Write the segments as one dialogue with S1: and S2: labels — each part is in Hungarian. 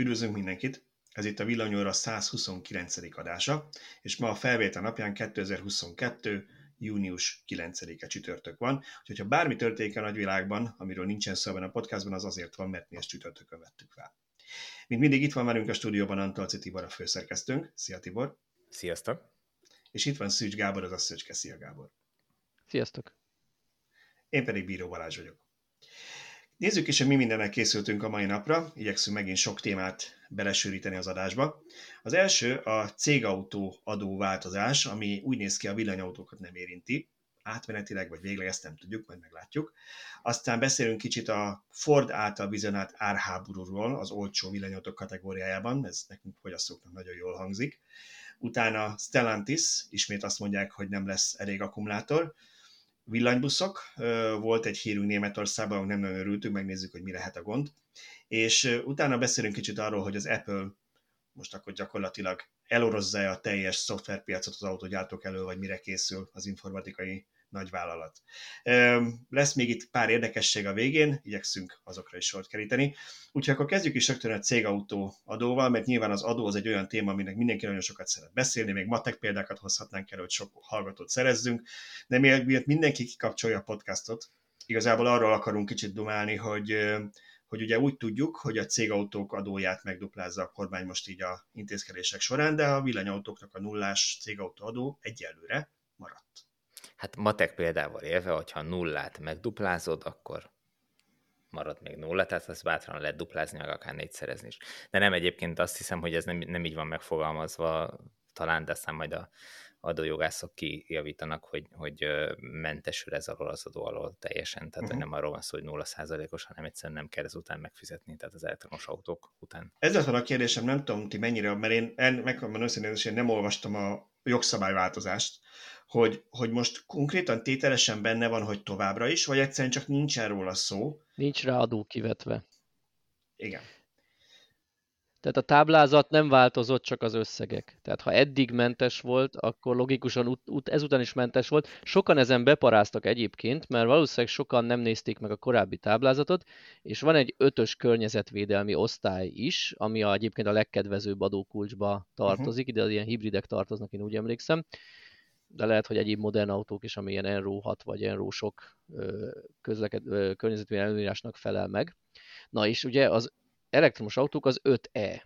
S1: Üdvözlünk mindenkit! Ez itt a Villanyóra 129. adása, és ma a felvétel napján 2022. június 9-e csütörtök van. Úgyhogy ha bármi történik a nagyvilágban, amiről nincsen szó a podcastban, az azért van, mert mi ezt csütörtökön vettük fel. Mint mindig itt van velünk a stúdióban Antalci Tibor, a főszerkesztőnk. Szia Tibor!
S2: Sziasztok!
S1: És itt van Szűcs Gábor, az Asszöcske. Szia Gábor!
S3: Sziasztok!
S1: Én pedig Bíró Balázs vagyok. Nézzük is, hogy mi mindennel készültünk a mai napra. Igyekszünk megint sok témát belesűríteni az adásba. Az első a cégautó adó változás, ami úgy néz ki, a villanyautókat nem érinti. Átmenetileg vagy végleg ezt nem tudjuk, majd meglátjuk. Aztán beszélünk kicsit a Ford által vizionált árháborúról az olcsó villanyautók kategóriájában, ez nekünk fogyasztóknak nagyon jól hangzik. Utána Stellantis, ismét azt mondják, hogy nem lesz elég akkumulátor, villanybuszok. Volt egy hírünk Németországban, nem nagyon örültünk, megnézzük, hogy mi lehet a gond. És utána beszélünk kicsit arról, hogy az Apple most akkor gyakorlatilag elorozza a teljes szoftverpiacot az autógyártók elő, vagy mire készül az informatikai nagyvállalat. Lesz még itt pár érdekesség a végén, igyekszünk azokra is sort keríteni. Úgyhogy akkor kezdjük is rögtön a cégautó adóval, mert nyilván az adó az egy olyan téma, aminek mindenki nagyon sokat szeret beszélni, még matek példákat hozhatnánk el, hogy sok hallgatót szerezzünk, de miért mindenki kikapcsolja a podcastot, igazából arról akarunk kicsit dumálni, hogy hogy ugye úgy tudjuk, hogy a cégautók adóját megduplázza a kormány most így a intézkedések során, de a villanyautóknak a nullás cégautó adó egyelőre maradt.
S2: Hát matek példával élve, hogyha nullát megduplázod, akkor marad még nulla, tehát ezt bátran lehet duplázni, meg akár négyszerezni is. De nem egyébként azt hiszem, hogy ez nem, nem így van megfogalmazva, talán, de aztán majd a adójogászok kijavítanak, hogy, hogy mentesül ez alól az adó alól teljesen, tehát uh-huh. nem arról van szó, hogy nulla százalékos, hanem egyszerűen nem kell ezután megfizetni, tehát az elektromos autók után.
S1: Ez van a kérdésem, nem tudom ti mennyire, mert én megmondom őszintén, én nem olvastam a jogszabályváltozást, hogy, hogy most konkrétan tételesen benne van, hogy továbbra is, vagy egyszerűen csak nincsen róla szó.
S3: Nincs rá adó kivetve.
S1: Igen.
S3: Tehát a táblázat nem változott, csak az összegek. Tehát ha eddig mentes volt, akkor logikusan ut- ut- ezután is mentes volt. Sokan ezen beparáztak egyébként, mert valószínűleg sokan nem nézték meg a korábbi táblázatot, és van egy ötös környezetvédelmi osztály is, ami a, egyébként a legkedvezőbb adókulcsba tartozik, uh-huh. ide az ilyen hibridek tartoznak, én úgy emlékszem de lehet, hogy egyéb modern autók is, ami ilyen Enro 6 vagy Enro sok közleked, környezetvédelmi előírásnak felel meg. Na és ugye az elektromos autók az 5E,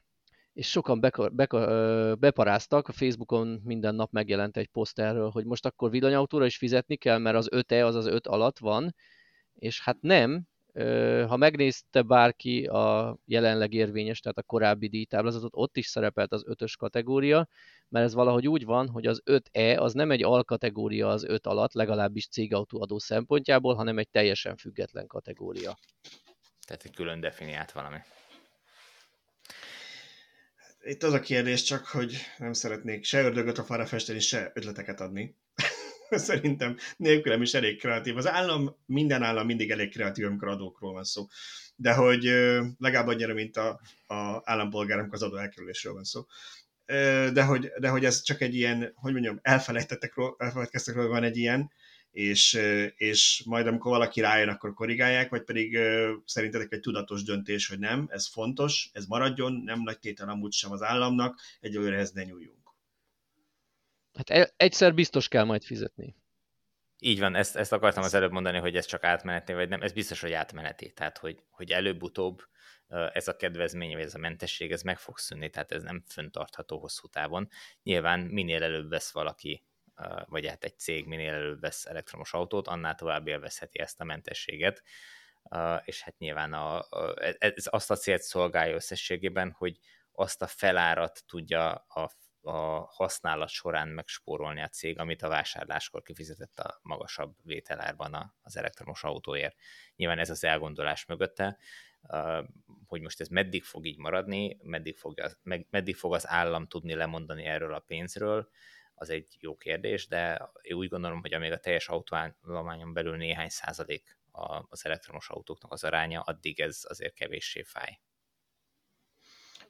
S3: és sokan beka, beka, beparáztak, a Facebookon minden nap megjelent egy poszt erről, hogy most akkor villanyautóra is fizetni kell, mert az 5E az az 5 alatt van, és hát nem, ha megnézte bárki a jelenleg érvényes, tehát a korábbi díjtáblázatot, ott is szerepelt az ötös kategória, mert ez valahogy úgy van, hogy az 5E az nem egy alkategória az 5 alatt, legalábbis cégautóadó szempontjából, hanem egy teljesen független kategória.
S2: Tehát egy külön definiált valami.
S1: Itt az a kérdés csak, hogy nem szeretnék se ördögöt a falra festeni, se ötleteket adni. Szerintem nélkülem is elég kreatív. Az állam, minden állam mindig elég kreatív, amikor adókról van szó. De hogy legalább annyira, mint a, a állampolgárunk az adó elkerülésről van szó. De hogy, de hogy ez csak egy ilyen, hogy mondjam, elfelejtettek, elfelejtkeztek van egy ilyen, és, és majd amikor valaki rájön, akkor korrigálják, vagy pedig szerintetek egy tudatos döntés, hogy nem, ez fontos, ez maradjon, nem nagy tétel amúgy sem az államnak, egyelőre ez ne nyúljunk.
S3: Hát e, egyszer biztos kell majd fizetni.
S2: Így van, ezt, ezt akartam az előbb mondani, hogy ez csak átmeneti, vagy nem, ez biztos, hogy átmeneti, tehát hogy, hogy előbb-utóbb ez a kedvezmény, vagy ez a mentesség, ez meg fog szűnni, tehát ez nem föntartható hosszú távon. Nyilván minél előbb vesz valaki, vagy hát egy cég minél előbb vesz elektromos autót, annál tovább élvezheti ezt a mentességet, és hát nyilván a, ez azt a célt szolgálja összességében, hogy azt a felárat tudja a a használat során megspórolni a cég, amit a vásárláskor kifizetett a magasabb vételárban az elektromos autóért. Nyilván ez az elgondolás mögötte, hogy most ez meddig fog így maradni, meddig fog, az, meddig fog az állam tudni lemondani erről a pénzről, az egy jó kérdés, de én úgy gondolom, hogy amíg a teljes autóállományon belül néhány százalék az elektromos autóknak az aránya, addig ez azért kevéssé fáj.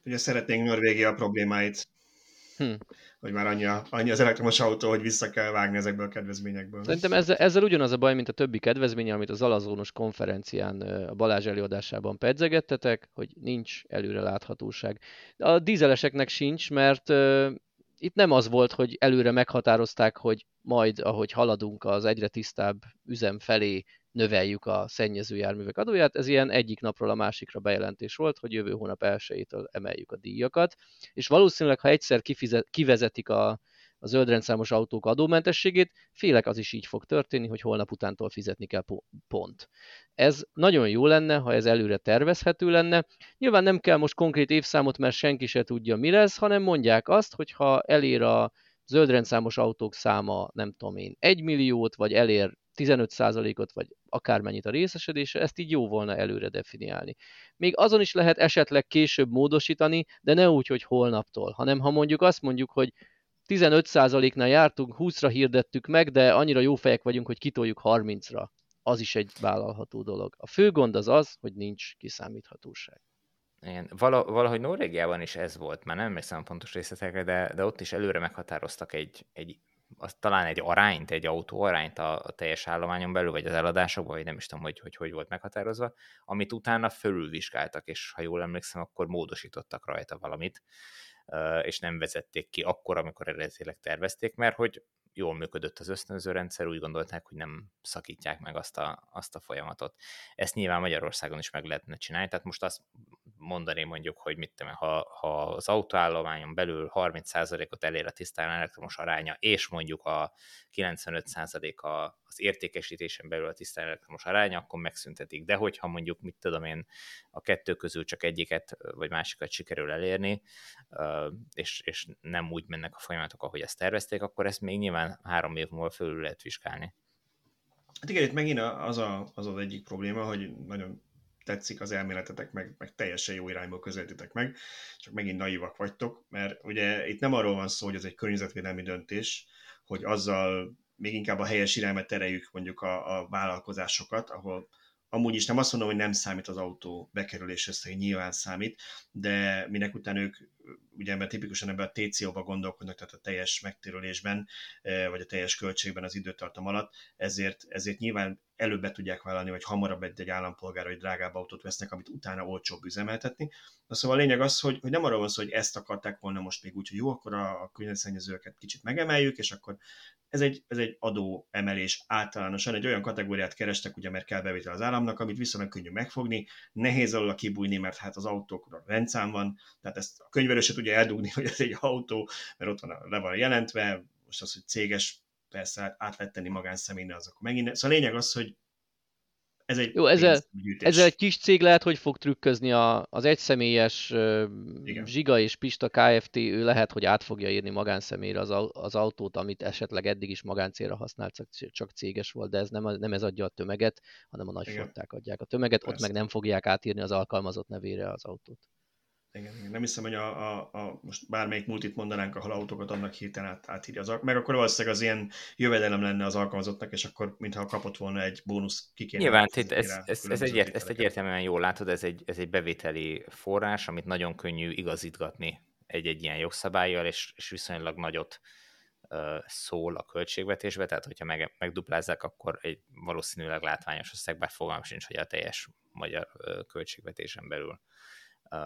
S1: Ugye szeretnénk Norvégia problémáit Hm. Hogy már annyi, annyi az elektromos autó, hogy vissza kell vágni ezekből a kedvezményekből.
S3: Szerintem ezzel, ezzel ugyanaz a baj, mint a többi kedvezmény, amit az Alazónos konferencián a Balázs előadásában pedzegettetek, hogy nincs előre láthatóság. A dízeleseknek sincs, mert itt nem az volt, hogy előre meghatározták, hogy majd, ahogy haladunk az egyre tisztább üzem felé, növeljük a szennyező járművek adóját. Ez ilyen egyik napról a másikra bejelentés volt, hogy jövő hónap 1 emeljük a díjakat, és valószínűleg, ha egyszer kifizet, kivezetik a, a zöldrendszámos autók adómentességét, félek az is így fog történni, hogy holnap utántól fizetni kell pont. Ez nagyon jó lenne, ha ez előre tervezhető lenne. Nyilván nem kell most konkrét évszámot, mert senki se tudja, mi lesz, hanem mondják azt, hogy ha elér a zöldrendszámos autók száma, nem tudom én, 1 milliót, vagy elér 15%-ot, vagy akármennyit a részesedése, ezt így jó volna előre definiálni. Még azon is lehet esetleg később módosítani, de ne úgy, hogy holnaptól, hanem ha mondjuk azt mondjuk, hogy 15%-nál jártunk, 20-ra hirdettük meg, de annyira jó fejek vagyunk, hogy kitoljuk 30-ra. Az is egy vállalható dolog. A fő gond az az, hogy nincs kiszámíthatóság.
S2: Igen, valahogy Norvégiában is ez volt, már nem emlékszem pontos részletekre, de, de ott is előre meghatároztak egy, egy az talán egy arányt, egy autó arányt a, a teljes állományon belül, vagy az eladásokban, vagy nem is tudom, hogy, hogy hogy volt meghatározva, amit utána fölülvizsgáltak, és ha jól emlékszem, akkor módosítottak rajta valamit, és nem vezették ki akkor, amikor eredetileg tervezték, mert hogy jól működött az ösztönző rendszer, úgy gondolták, hogy nem szakítják meg azt a, azt a folyamatot. Ezt nyilván Magyarországon is meg lehetne csinálni, tehát most azt mondani mondjuk, hogy mit tudom, ha, ha az autóállományon belül 30%-ot elér a tisztán elektromos aránya, és mondjuk a 95% a, az értékesítésen belül a tisztán elektromos aránya, akkor megszüntetik. De hogyha mondjuk, mit tudom én, a kettő közül csak egyiket vagy másikat sikerül elérni, és, és nem úgy mennek a folyamatok, ahogy ezt tervezték, akkor ezt még nyilván három év múlva fölül lehet vizsgálni.
S1: Hát igen, itt megint az, a, az az egyik probléma, hogy nagyon tetszik az elméletetek, meg, meg teljesen jó irányból közelítitek meg, csak megint naivak vagytok, mert ugye itt nem arról van szó, hogy ez egy környezetvédelmi döntés, hogy azzal még inkább a helyes irányba tereljük mondjuk a, a vállalkozásokat, ahol amúgy is nem azt mondom, hogy nem számít az autó bekerülés össze, hogy nyilván számít, de minek után ők ugye ebben tipikusan ebben a TCO-ba gondolkodnak, tehát a teljes megtérülésben, eh, vagy a teljes költségben az időtartam alatt, ezért, ezért nyilván előbb be tudják vállalni, vagy hamarabb egy, egy állampolgár, hogy drágább autót vesznek, amit utána olcsóbb üzemeltetni. Na szóval a lényeg az, hogy, hogy nem arról van szó, hogy ezt akarták volna most még úgy, hogy jó, akkor a, a környezetszennyezőket kicsit megemeljük, és akkor ez egy, ez egy adó emelés általánosan, egy olyan kategóriát kerestek, ugye, mert kell bevétel az államnak, amit viszonylag könnyű megfogni, nehéz alól kibújni, mert hát az autókra rendszám van, tehát ezt a se tudja eldugni, hogy ez egy autó, mert ott van, le van jelentve, most az, hogy céges persze át lehet tenni magánszemélyre, azok megint. Szóval a lényeg az, hogy ez egy
S3: Jó, ezzel, ezzel egy kis cég lehet, hogy fog trükközni a, az egyszemélyes Igen. Zsiga és Pista Kft. ő lehet, hogy át fogja írni magánszemélyre az, az autót, amit esetleg eddig is magáncélra használt, csak céges volt, de ez nem, nem ez adja a tömeget, hanem a nagy adják a tömeget, Persze. ott meg nem fogják átírni az alkalmazott nevére az autót.
S1: Igen, nem hiszem, hogy a, a, a, most bármelyik multit mondanánk, ahol autókat annak hirtelen át, átírja az meg akkor valószínűleg az ilyen jövedelem lenne az alkalmazottnak, és akkor mintha kapott volna egy bónusz
S2: kikéne. Nyilván, itt ez, ez, ez egyért, ezt egyértelműen jól látod, ez egy, ez egy bevételi forrás, amit nagyon könnyű igazítgatni egy-egy ilyen jogszabályjal, és, és viszonylag nagyot uh, szól a költségvetésbe, tehát hogyha meg, megduplázzák, akkor egy valószínűleg látványos összeg, bár fogalmam sincs, hogy a teljes magyar uh, költségvetésen belül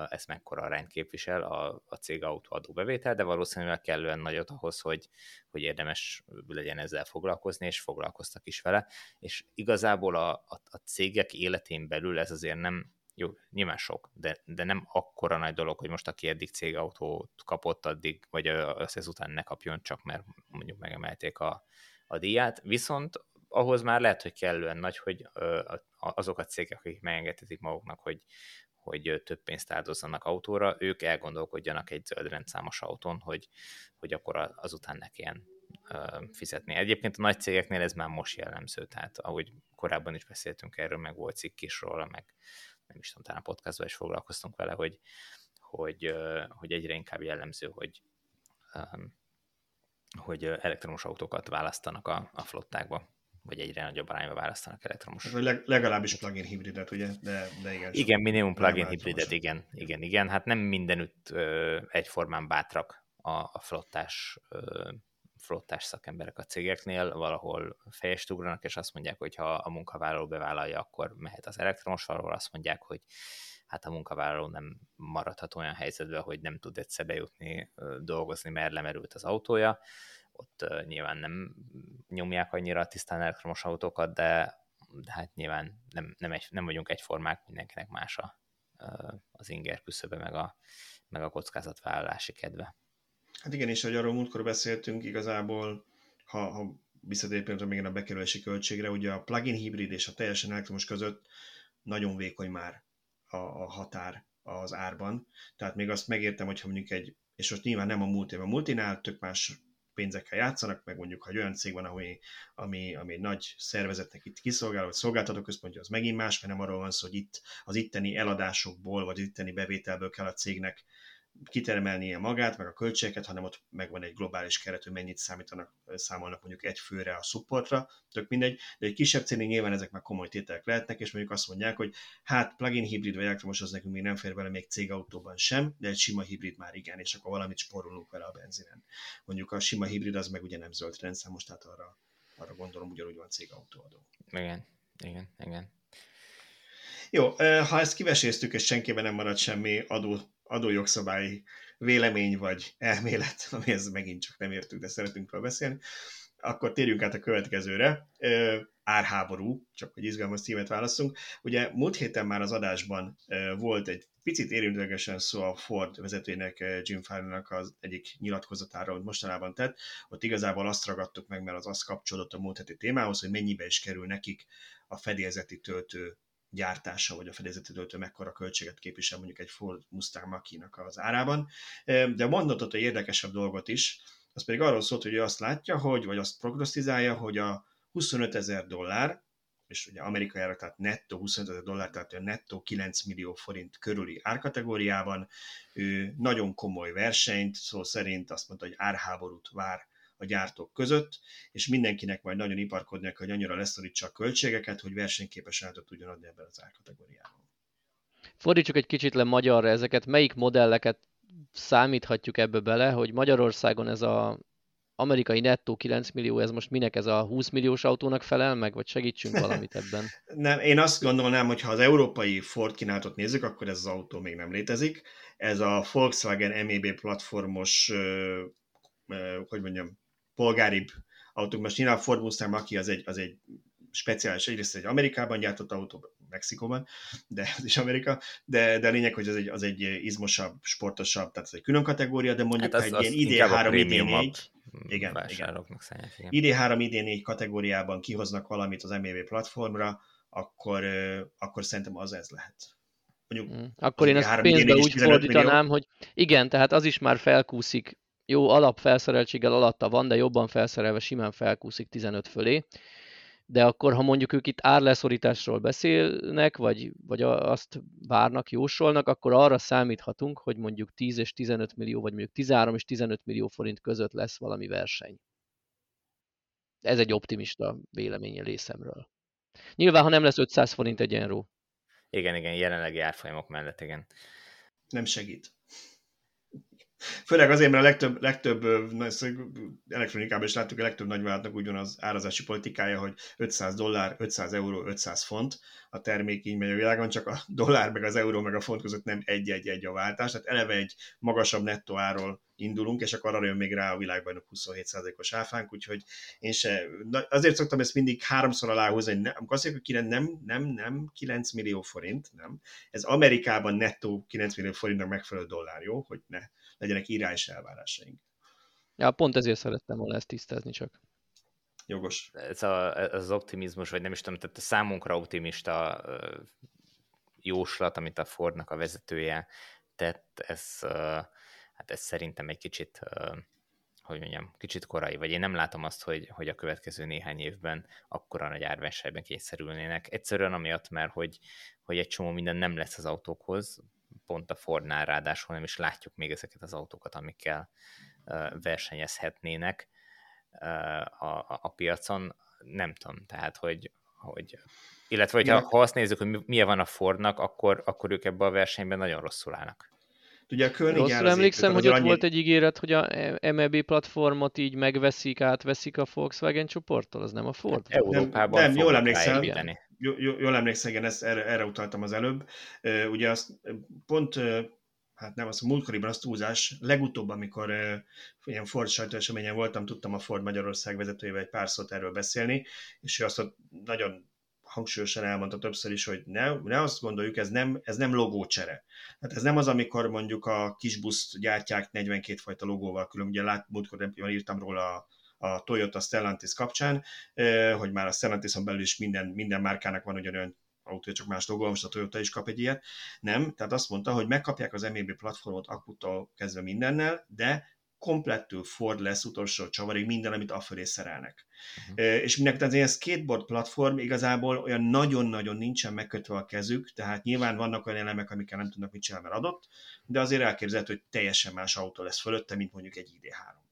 S2: ez mekkora arányt képvisel a, a cég autóadó bevétel, de valószínűleg kellően nagyot ahhoz, hogy, hogy érdemes legyen ezzel foglalkozni, és foglalkoztak is vele, és igazából a, a, a cégek életén belül ez azért nem, jó, nyilván sok, de, de nem akkora nagy dolog, hogy most aki eddig cégautót kapott addig, vagy ezután ne kapjon csak, mert mondjuk megemelték a, a díját, viszont ahhoz már lehet, hogy kellően nagy, hogy azok a cégek, akik megengedhetik maguknak, hogy, hogy több pénzt áldozzanak autóra, ők elgondolkodjanak egy zöld rendszámos autón, hogy, hogy akkor azután ne kelljen fizetni. Egyébként a nagy cégeknél ez már most jellemző, tehát ahogy korábban is beszéltünk erről, meg volt cikk is róla, meg nem is tudom, talán podcastban is foglalkoztunk vele, hogy, hogy, hogy egyre inkább jellemző, hogy, hogy elektromos autókat választanak a, a flottákba vagy egyre nagyobb arányba választanak elektromos.
S1: Vagy legalábbis plug-in hibridet, ugye? De, de
S2: igen. Igen, minimum plug-in hibridet, igen, igen, igen. Hát nem mindenütt ö, egyformán bátrak a, a flottás flottás szakemberek a cégeknél valahol fejest ugranak, és azt mondják, hogy ha a munkavállaló bevállalja, akkor mehet az elektromos, valahol azt mondják, hogy hát a munkavállaló nem maradhat olyan helyzetben, hogy nem tud egyszer bejutni dolgozni, mert lemerült az autója. Ott nyilván nem nyomják annyira tisztán elektromos autókat, de, de hát nyilván nem, nem, egy, nem vagyunk egyformák, mindenkinek más a, az inger küszöbe, meg a, meg a kockázatvállalási kedve.
S1: Hát igen, és hogy arról múltkor beszéltünk, igazából, ha, ha visszatérünk még a bekerülési költségre, ugye a plug-in hibrid és a teljesen elektromos között nagyon vékony már a, a határ az árban. Tehát még azt megértem, hogyha mondjuk egy, és most nyilván nem a multi, a multinál tök más pénzekkel játszanak, meg mondjuk, ha egy olyan cég van, ami, ami, ami nagy szervezetnek itt kiszolgál, vagy szolgáltató központja, az megint más, mert nem arról van szó, hogy itt az itteni eladásokból, vagy az itteni bevételből kell a cégnek kitermelnie magát, meg a költségeket, hanem ott megvan egy globális keret, hogy mennyit számítanak, számolnak mondjuk egy főre a supportra, tök mindegy, de egy kisebb cégnél nyilván ezek már komoly tételek lehetnek, és mondjuk azt mondják, hogy hát plug-in hibrid vagy elektromos az nekünk még nem fér bele még cégautóban sem, de egy sima hibrid már igen, és akkor valamit spórolunk vele a benzinen. Mondjuk a sima hibrid az meg ugye nem zöld rendszámos, tehát arra, arra gondolom ugyanúgy van cégautóadó.
S2: Igen, igen, igen.
S1: Jó, ha ezt kiveséztük, és senkiben nem marad semmi adó adójogszabályi vélemény vagy elmélet, amihez megint csak nem értünk, de szeretünk róla beszélni, akkor térjünk át a következőre. Árháború, csak hogy izgalmas címet válaszunk. Ugye múlt héten már az adásban volt egy picit érintőlegesen szó a Ford vezetőjének, Jim Farley-nak az egyik nyilatkozatára, hogy mostanában tett. Ott igazából azt ragadtuk meg, mert az azt kapcsolódott a múlt heti témához, hogy mennyibe is kerül nekik a fedélzeti töltő gyártása, vagy a fedezeti töltő mekkora költséget képvisel mondjuk egy Ford Mustang Mach-nak az árában. De mondatott egy érdekesebb dolgot is, az pedig arról szólt, hogy ő azt látja, hogy, vagy azt prognosztizálja, hogy a 25 ezer dollár, és ugye amerikai ára, tehát nettó 25 ezer dollár, tehát a nettó 9 millió forint körüli árkategóriában, ő nagyon komoly versenyt, szó szerint azt mondta, hogy árháborút vár a gyártók között, és mindenkinek majd nagyon iparkodnia, hogy annyira leszorítsa a költségeket, hogy versenyképes állatot tudjon adni ebben az árkategóriában.
S3: Fordítsuk egy kicsit le magyarra ezeket, melyik modelleket számíthatjuk ebbe bele, hogy Magyarországon ez a amerikai nettó 9 millió, ez most minek ez a 20 milliós autónak felel meg, vagy segítsünk valamit ebben?
S1: nem, én azt gondolnám, hogy ha az európai Ford kínálatot nézzük, akkor ez az autó még nem létezik. Ez a Volkswagen MEB platformos, hogy mondjam, polgáribb autók. Most nyilván a Ford Mustang Mach az egy, az egy speciális, egyrészt egy Amerikában gyártott autó, Mexikóban, de ez is Amerika, de, de a lényeg, hogy az egy, az egy izmosabb, sportosabb, tehát ez egy külön kategória, de mondjuk hát az, egy ilyen ID3, ID4, igen, igen. ID3, ID4 kategóriában kihoznak valamit az MEV platformra, akkor, akkor szerintem az ez lehet.
S3: Mondjuk, mm. Akkor én ezt pénzbe úgy fordítanám, millió. hogy igen, tehát az is már felkúszik jó alapfelszereltséggel alatta van, de jobban felszerelve simán felkúszik 15 fölé. De akkor, ha mondjuk ők itt árleszorításról beszélnek, vagy, vagy azt várnak, jósolnak, akkor arra számíthatunk, hogy mondjuk 10 és 15 millió, vagy mondjuk 13 és 15 millió forint között lesz valami verseny. Ez egy optimista vélemény részemről. Nyilván, ha nem lesz 500 forint egyenró.
S2: Igen, igen, jelenlegi árfolyamok mellett, igen.
S1: Nem segít. Főleg azért, mert a legtöbb, legtöbb elektronikában is láttuk, a legtöbb nagyvállalatnak úgy van az árazási politikája, hogy 500 dollár, 500 euró, 500 font a termék így megy a világon, csak a dollár, meg az euró, meg a font között nem egy-egy-egy a váltás, tehát eleve egy magasabb nettó áról indulunk, és akkor arra jön még rá a világbajnok 27%-os áfánk, úgyhogy én se, azért szoktam ezt mindig háromszor aláhúzni, hogy nem, amikor azt mondjuk, hogy nem, nem, nem 9 millió forint, nem. Ez Amerikában nettó 9 millió forintnak megfelelő dollár, jó? Hogy ne legyenek írás elvárásaink.
S3: Ja, pont ezért szerettem volna ezt tisztázni csak.
S1: Jogos.
S2: Ez, a, ez az optimizmus, vagy nem is tudom, tehát a számunkra optimista jóslat, amit a Fordnak a vezetője tett, ez, hát ez szerintem egy kicsit, hogy mondjam, kicsit korai, vagy én nem látom azt, hogy, hogy a következő néhány évben akkora nagy árversenyben kényszerülnének. Egyszerűen amiatt, mert hogy, hogy egy csomó minden nem lesz az autókhoz, pont a Fordnál ráadásul nem is látjuk még ezeket az autókat, amikkel versenyezhetnének a, a, a piacon. Nem tudom, tehát, hogy, hogy illetve, hogyha, ha azt nézzük, hogy milyen van a Fordnak, akkor, akkor ők ebben a versenyben nagyon rosszul állnak.
S1: Ugye a
S3: Rosszul emlékszem, hogy ott annyi... volt egy ígéret, hogy a MEB platformot így megveszik, átveszik a Volkswagen csoporttól, az nem a Ford?
S2: Hát Európában
S1: nem, nem jól emlékszem, jól emlékszem, igen, ezt, erre, erre utaltam az előbb. Ugye azt pont hát nem az, a múltkoriban az túlzás, legutóbb, amikor ilyen Ford sajtóeseményen voltam, tudtam a Ford Magyarország vezetőjével egy pár szót erről beszélni, és ő azt nagyon hangsúlyosan elmondta többször is, hogy ne, ne azt gondoljuk, ez nem, ez nem logócsere. Hát ez nem az, amikor mondjuk a kisbuszt gyártják 42 fajta logóval, külön ugye lát, múltkor írtam róla a, a Toyota Stellantis kapcsán, hogy már a Stellantison belül is minden, minden márkának van ugyanolyan autója, csak más logó, most a Toyota is kap egy ilyet. Nem, tehát azt mondta, hogy megkapják az MEB platformot akutól kezdve mindennel, de komplettül Ford lesz utolsó csavarig minden, amit afölé szerelnek. Uh-huh. És mindenki az ilyen skateboard platform igazából olyan nagyon-nagyon nincsen megkötve a kezük, tehát nyilván vannak olyan elemek, amikkel nem tudnak mit csinálni, mert adott, de azért elképzelhető, hogy teljesen más autó lesz fölötte, mint mondjuk egy ID3.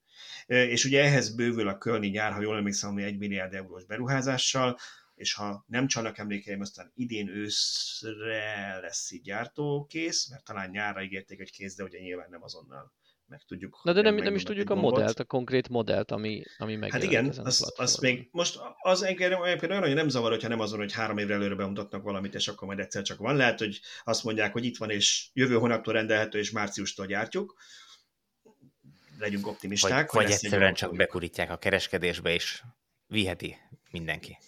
S1: És ugye ehhez bővül a Kölni gyár, ha jól emlékszem, hogy egy milliárd eurós beruházással, és ha nem csalnak emlékeim, aztán idén őszre lesz így gyártókész, mert talán nyárra ígérték, hogy kész, de ugye nyilván nem azonnal meg tudjuk.
S3: Na de nem, nem is tudjuk a modellt, a konkrét modellt, ami, ami meg.
S1: Hát igen, az, az még most az engem olyan, hogy nem zavar, hogyha nem azon, hogy három évre előre bemutatnak valamit, és akkor majd egyszer csak van. Lehet, hogy azt mondják, hogy itt van, és jövő hónaptól rendelhető, és márciustól gyártjuk. Legyünk optimisták.
S2: Vagy, vagy egyszerűen csak bekurítják a kereskedésbe, és viheti mindenki.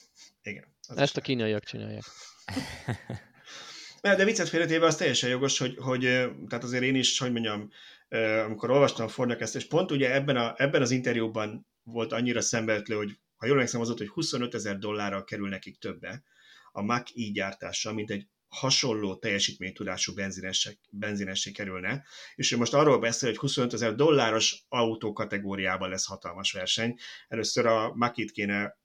S1: Igen.
S3: Ezt a kínaiak csinálják.
S1: De viccet félretéve az teljesen jogos, hogy, hogy tehát azért én is, hogy mondjam, amikor olvastam a Fordnak ezt, és pont ugye ebben, a, ebben az interjúban volt annyira szembeötlő, hogy ha jól emlékszem, az volt, hogy 25 ezer dollárral kerül nekik többe a Mac i gyártása, mint egy hasonló teljesítménytudású benzinessé, benzinessé kerülne, és ő most arról beszél, hogy 25 ezer dolláros autó kategóriában lesz hatalmas verseny. Először a Makit kéne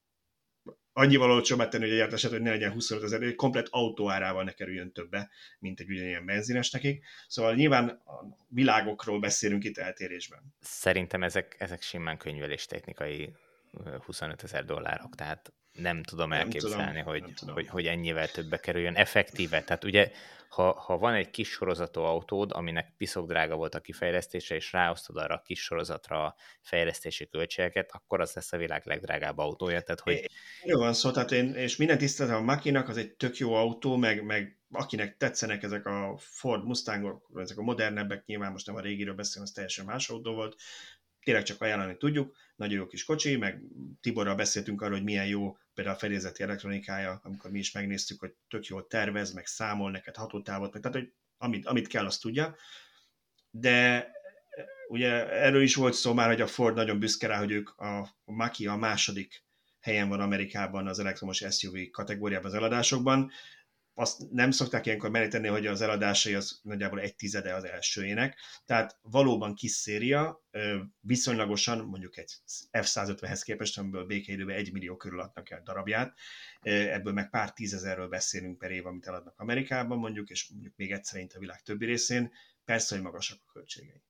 S1: annyival olcsóbbá tenni, hogy egyáltalán hogy ne legyen 25 ezer, egy komplet autó árával ne kerüljön többe, mint egy ugyanilyen benzines nekik. Szóval nyilván a világokról beszélünk itt eltérésben.
S2: Szerintem ezek, ezek simán könyvelés technikai 25 ezer dollárok, tehát nem tudom elképzelni, nem tudom, hogy, nem tudom. Hogy, hogy ennyivel többbe kerüljön effektíve. Tehát ugye, ha, ha van egy kis sorozatú autód, aminek piszok drága volt a kifejlesztése, és ráosztod arra a kis sorozatra a fejlesztési költségeket, akkor az lesz a világ legdrágább autója. Tehát, hogy...
S1: Jó van szó, tehát én, és minden tiszteletem a Makinak, az egy tök jó autó, meg, meg akinek tetszenek ezek a Ford Mustangok, ezek a modernebbek, nyilván most nem a régiről beszélünk, az teljesen más autó volt, tényleg csak ajánlani tudjuk, nagyon jó kis kocsi, meg Tiborral beszéltünk arról, hogy milyen jó például a fedélzeti elektronikája, amikor mi is megnéztük, hogy tök jól tervez, meg számol neked hatótávot, meg tehát, hogy amit, amit kell, azt tudja. De ugye erről is volt szó már, hogy a Ford nagyon büszke rá, hogy ők a, a Maki a második helyen van Amerikában az elektromos SUV kategóriában az eladásokban, azt nem szokták ilyenkor meríteni, hogy az eladásai az nagyjából egy tizede az elsőjének, tehát valóban kis széria, viszonylagosan mondjuk egy F-150-hez képest, amiből békeidőben egy millió körül adnak el darabját, ebből meg pár tízezerről beszélünk per év, amit eladnak Amerikában mondjuk, és mondjuk még egyszer a világ többi részén, persze, hogy magasak a költségei.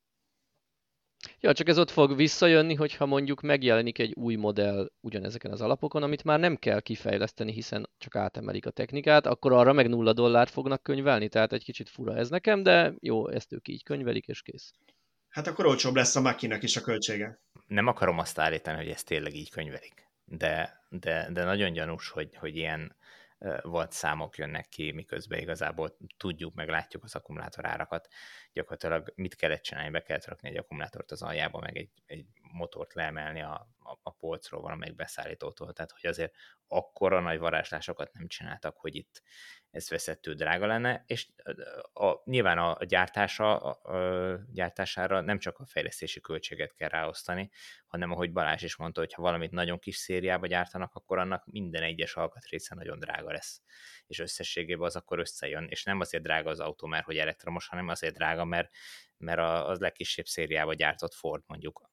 S3: Ja, csak ez ott fog visszajönni, hogyha mondjuk megjelenik egy új modell ugyanezeken az alapokon, amit már nem kell kifejleszteni, hiszen csak átemelik a technikát, akkor arra meg nulla dollárt fognak könyvelni, tehát egy kicsit fura ez nekem, de jó, ezt ők így könyvelik, és kész.
S1: Hát akkor olcsóbb lesz a makinak is a költsége.
S2: Nem akarom azt állítani, hogy ezt tényleg így könyvelik, de, de, de nagyon gyanús, hogy, hogy ilyen volt számok jönnek ki, miközben igazából tudjuk, meg látjuk az akkumulátor árakat. Gyakorlatilag mit kellett csinálni, be kellett rakni egy akkumulátort az aljába, meg egy, egy motort leemelni a, a, a polcról valamelyik beszállítótól, tehát hogy azért akkora nagy varázslásokat nem csináltak, hogy itt ez veszettő drága lenne, és a, a, nyilván a gyártása, a, a gyártására nem csak a fejlesztési költséget kell ráosztani, hanem ahogy Balázs is mondta, hogy ha valamit nagyon kis szériába gyártanak, akkor annak minden egyes alkatrésze nagyon drága lesz, és összességében az akkor összejön, és nem azért drága az autó, mert hogy elektromos, hanem azért drága, mert, mert az legkisebb szériába gyártott Ford mondjuk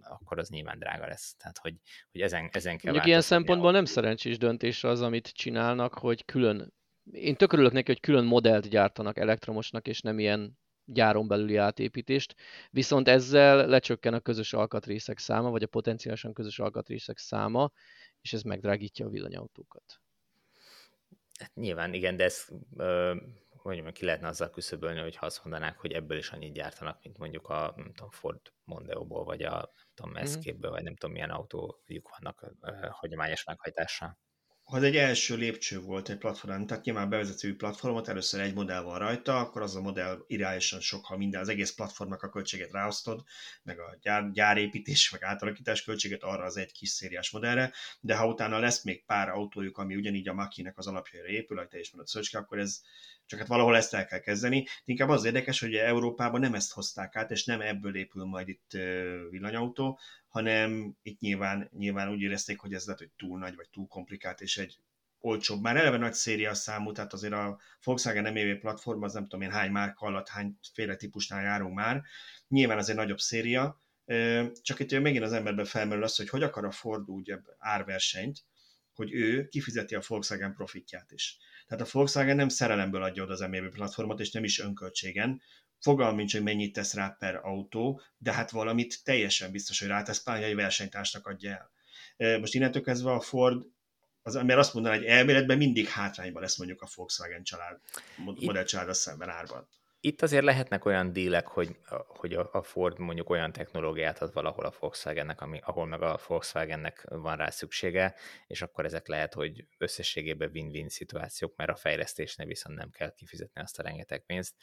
S2: akkor az nyilván drága lesz. Tehát, hogy, hogy ezen, ezen kell
S3: Mondjuk ilyen szempontból nem szerencsés döntés az, amit csinálnak, hogy külön én tök örülök neki, hogy külön modellt gyártanak elektromosnak, és nem ilyen gyáron belüli átépítést, viszont ezzel lecsökken a közös alkatrészek száma, vagy a potenciálisan közös alkatrészek száma, és ez megdrágítja a villanyautókat.
S2: Hát nyilván igen, de ez ö, hogy ki lehetne azzal küszöbölni, hogy ha azt mondanák, hogy ebből is annyit gyártanak, mint mondjuk a nem tudom, Ford Mondeo-ból, vagy a nem tudom, mhm. Escape-ből, vagy nem tudom, milyen autójuk vannak uh, hagyományos meghajtással
S1: ha ez egy első lépcső volt egy platformon, tehát nyilván bevezető platformot, először egy modell van rajta, akkor az a modell irányosan sok, ha minden, az egész platformnak a költséget ráosztod, meg a gyár, gyárépítés, meg átalakítás költséget arra az egy kis szériás modellre, de ha utána lesz még pár autójuk, ami ugyanígy a Makinek az alapjaira épül, ahogy te is mondod, Szöcske, akkor ez csak hát valahol ezt el kell kezdeni. Inkább az érdekes, hogy Európában nem ezt hozták át, és nem ebből épül majd itt villanyautó, hanem itt nyilván, nyilván úgy érezték, hogy ez lehet, hogy túl nagy, vagy túl komplikált, és egy olcsóbb, már eleve nagy széria számú, tehát azért a Volkswagen évé platform, az nem tudom én hány márka alatt, hányféle típusnál járunk már, nyilván az egy nagyobb széria, csak itt megint az emberben felmerül az, hogy hogy akar a Ford úgy árversenyt, hogy ő kifizeti a Volkswagen profitját is. Tehát a Volkswagen nem szerelemből adja oda az MEB platformot, és nem is önköltségen. Fogalm nincs, hogy mennyit tesz rá per autó, de hát valamit teljesen biztos, hogy rátesz, pláne egy versenytársnak adja el. Most innentől kezdve a Ford az, mert azt mondaná, hogy elméletben mindig hátrányban lesz mondjuk a Volkswagen család, modellcsalád szemben árban
S2: itt azért lehetnek olyan dílek, hogy, hogy a Ford mondjuk olyan technológiát ad valahol a Volkswagennek, ami, ahol meg a Volkswagennek van rá szüksége, és akkor ezek lehet, hogy összességében win-win szituációk, mert a fejlesztésnél viszont nem kell kifizetni azt a rengeteg pénzt.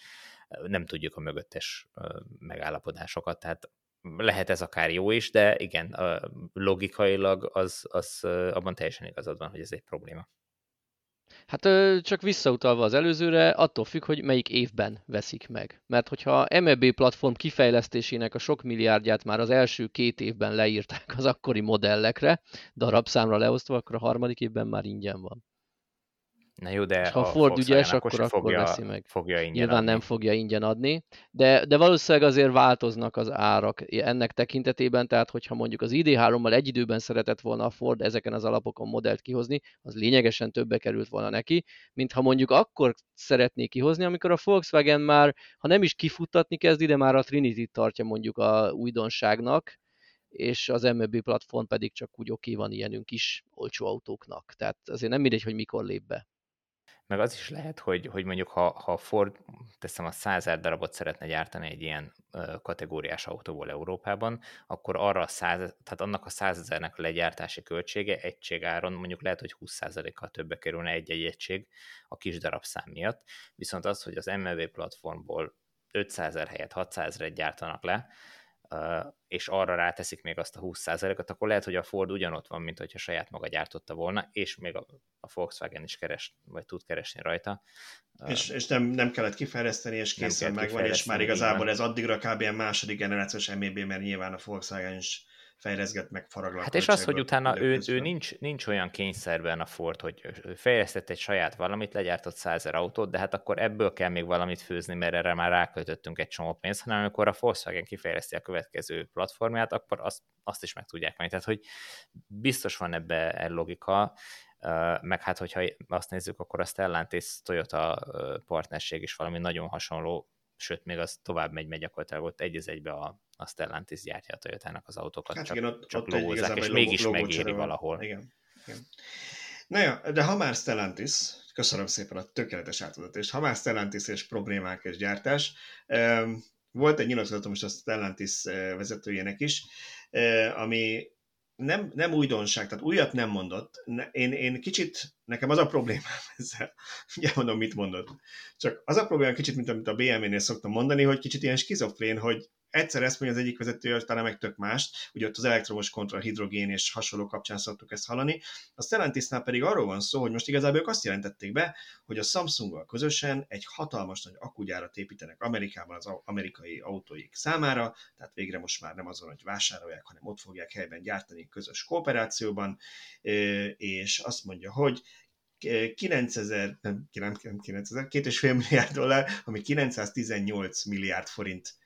S2: Nem tudjuk a mögöttes megállapodásokat, tehát lehet ez akár jó is, de igen, logikailag az, az abban teljesen igazad van, hogy ez egy probléma.
S3: Hát csak visszautalva az előzőre, attól függ, hogy melyik évben veszik meg. Mert hogyha MEB platform kifejlesztésének a sok milliárdját már az első két évben leírták az akkori modellekre, darabszámra leosztva, akkor a harmadik évben már ingyen van.
S2: Na jó, de
S3: ha a Ford ügyes, akkor, akkor fogja, veszi meg. Fogja ingyen Nyilván adni. nem fogja ingyen adni, de, de valószínűleg azért változnak az árak ennek tekintetében, tehát hogyha mondjuk az ID3-mal egy időben szeretett volna a Ford ezeken az alapokon modellt kihozni, az lényegesen többe került volna neki, mint ha mondjuk akkor szeretné kihozni, amikor a Volkswagen már, ha nem is kifuttatni kezd, ide már a Trinity tartja mondjuk a újdonságnak, és az MEB platform pedig csak úgy oké van ilyenünk is olcsó autóknak. Tehát azért nem mindegy, hogy mikor lép be
S2: meg az is lehet, hogy, hogy mondjuk ha, ha Ford, teszem a 100 darabot szeretne gyártani egy ilyen kategóriás autóból Európában, akkor arra a 100, tehát annak a 100 ezernek a legyártási költsége egységáron mondjuk lehet, hogy 20%-kal többe kerülne egy-egy egység a kis darabszám miatt, viszont az, hogy az MLV platformból 500 ezer helyett 600 ezeret gyártanak le, és arra ráteszik még azt a 20%-ot, akkor lehet, hogy a Ford ugyanott van, mint hogyha saját maga gyártotta volna, és még a, a Volkswagen is keres, vagy tud keresni rajta.
S1: És, és nem, nem kellett kifejleszteni, és készen megvan, és már igazából ez addigra kb. a második generációs MEB, mert nyilván a Volkswagen is fejleszget meg faraglat.
S2: Hát és az, hogy utána ő, ő nincs, nincs olyan kényszerben a Ford, hogy fejlesztett egy saját valamit, legyártott százer autót, de hát akkor ebből kell még valamit főzni, mert erre már ráköltöttünk egy csomó pénzt, hanem amikor a Volkswagen kifejleszti a következő platformját, akkor azt, azt is meg tudják majd. Tehát, hogy biztos van ebbe logika, meg hát, hogyha azt nézzük, akkor a Stellantis Toyota partnerség is valami nagyon hasonló, sőt, még az tovább megy, megy gyakorlatilag ott egy egybe a, a Stellantis gyártja a toyota az autókat, hát csak, igen, ott, csak ott logózzák, és mégis logó, megéri van. valahol.
S1: Igen, igen. Na ja, de ha már Stellantis, köszönöm szépen a tökéletes átadatást, ha már Stellantis és problémák és gyártás, volt egy nyilatkozatom most a Stellantis vezetőjének is, ami nem, nem újdonság, tehát újat nem mondott. Én, én kicsit, nekem az a problémám ezzel, ugye mondom, mit mondott. Csak az a probléma kicsit, mint amit a BMW-nél szoktam mondani, hogy kicsit ilyen skizofrén, hogy egyszer ezt mondja az egyik vezető, talán meg tök mást, ugye ott az elektromos kontra hidrogén és hasonló kapcsán szoktuk ezt hallani. A Stellantisnál pedig arról van szó, hogy most igazából ők azt jelentették be, hogy a Samsunggal közösen egy hatalmas nagy akugyárat építenek Amerikában az amerikai autóik számára, tehát végre most már nem azon, hogy vásárolják, hanem ott fogják helyben gyártani közös kooperációban, és azt mondja, hogy 9000, nem, nem 9000, 2,5 milliárd dollár, ami 918 milliárd forint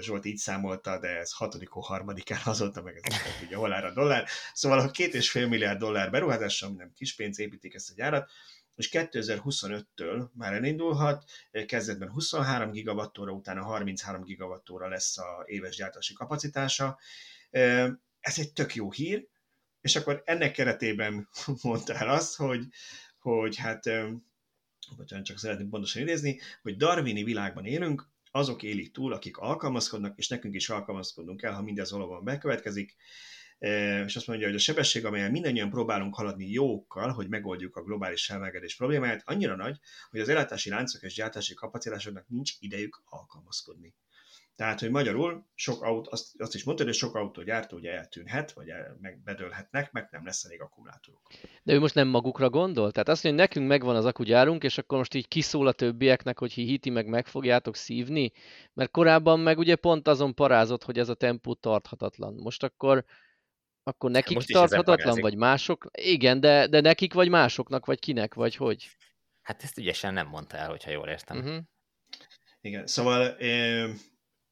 S1: Zsolt így számolta, de ez hatodik hó harmadikán azóta meg ez hol áll a dollár. Szóval a két és fél milliárd dollár beruházással, nem kis pénz építik ezt a gyárat, és 2025-től már elindulhat, kezdetben 23 gigawattóra, utána 33 gigawattóra lesz a éves gyártási kapacitása. Ez egy tök jó hír, és akkor ennek keretében mondtál azt, hogy, hogy hát bocsánat, csak szeretném pontosan idézni, hogy darwini világban élünk, azok élik túl, akik alkalmazkodnak, és nekünk is alkalmazkodnunk kell, ha mindez valóban bekövetkezik. És azt mondja, hogy a sebesség, amelyen mindannyian próbálunk haladni jókkal, hogy megoldjuk a globális felmelegedés problémáját, annyira nagy, hogy az ellátási láncok és gyártási kapacitásoknak nincs idejük alkalmazkodni. Tehát, hogy magyarul sok autó, azt, azt is mondtad, hogy sok autógyártó ugye eltűnhet, vagy el, meg bedőlhetnek, meg nem lesz elég akkumulátoruk.
S3: De ő most nem magukra gondol? Tehát azt mondja, hogy nekünk megvan az akugyárunk, és akkor most így kiszól a többieknek, hogy hihiti, meg meg fogjátok szívni? Mert korábban meg ugye pont azon parázott, hogy ez a tempó tarthatatlan. Most akkor akkor nekik most tarthatatlan, vagy mások? Igen, de, de nekik, vagy másoknak, vagy kinek, vagy hogy?
S2: Hát ezt ügyesen nem mondta el, hogyha jól értem. Uh-huh.
S1: Igen, szóval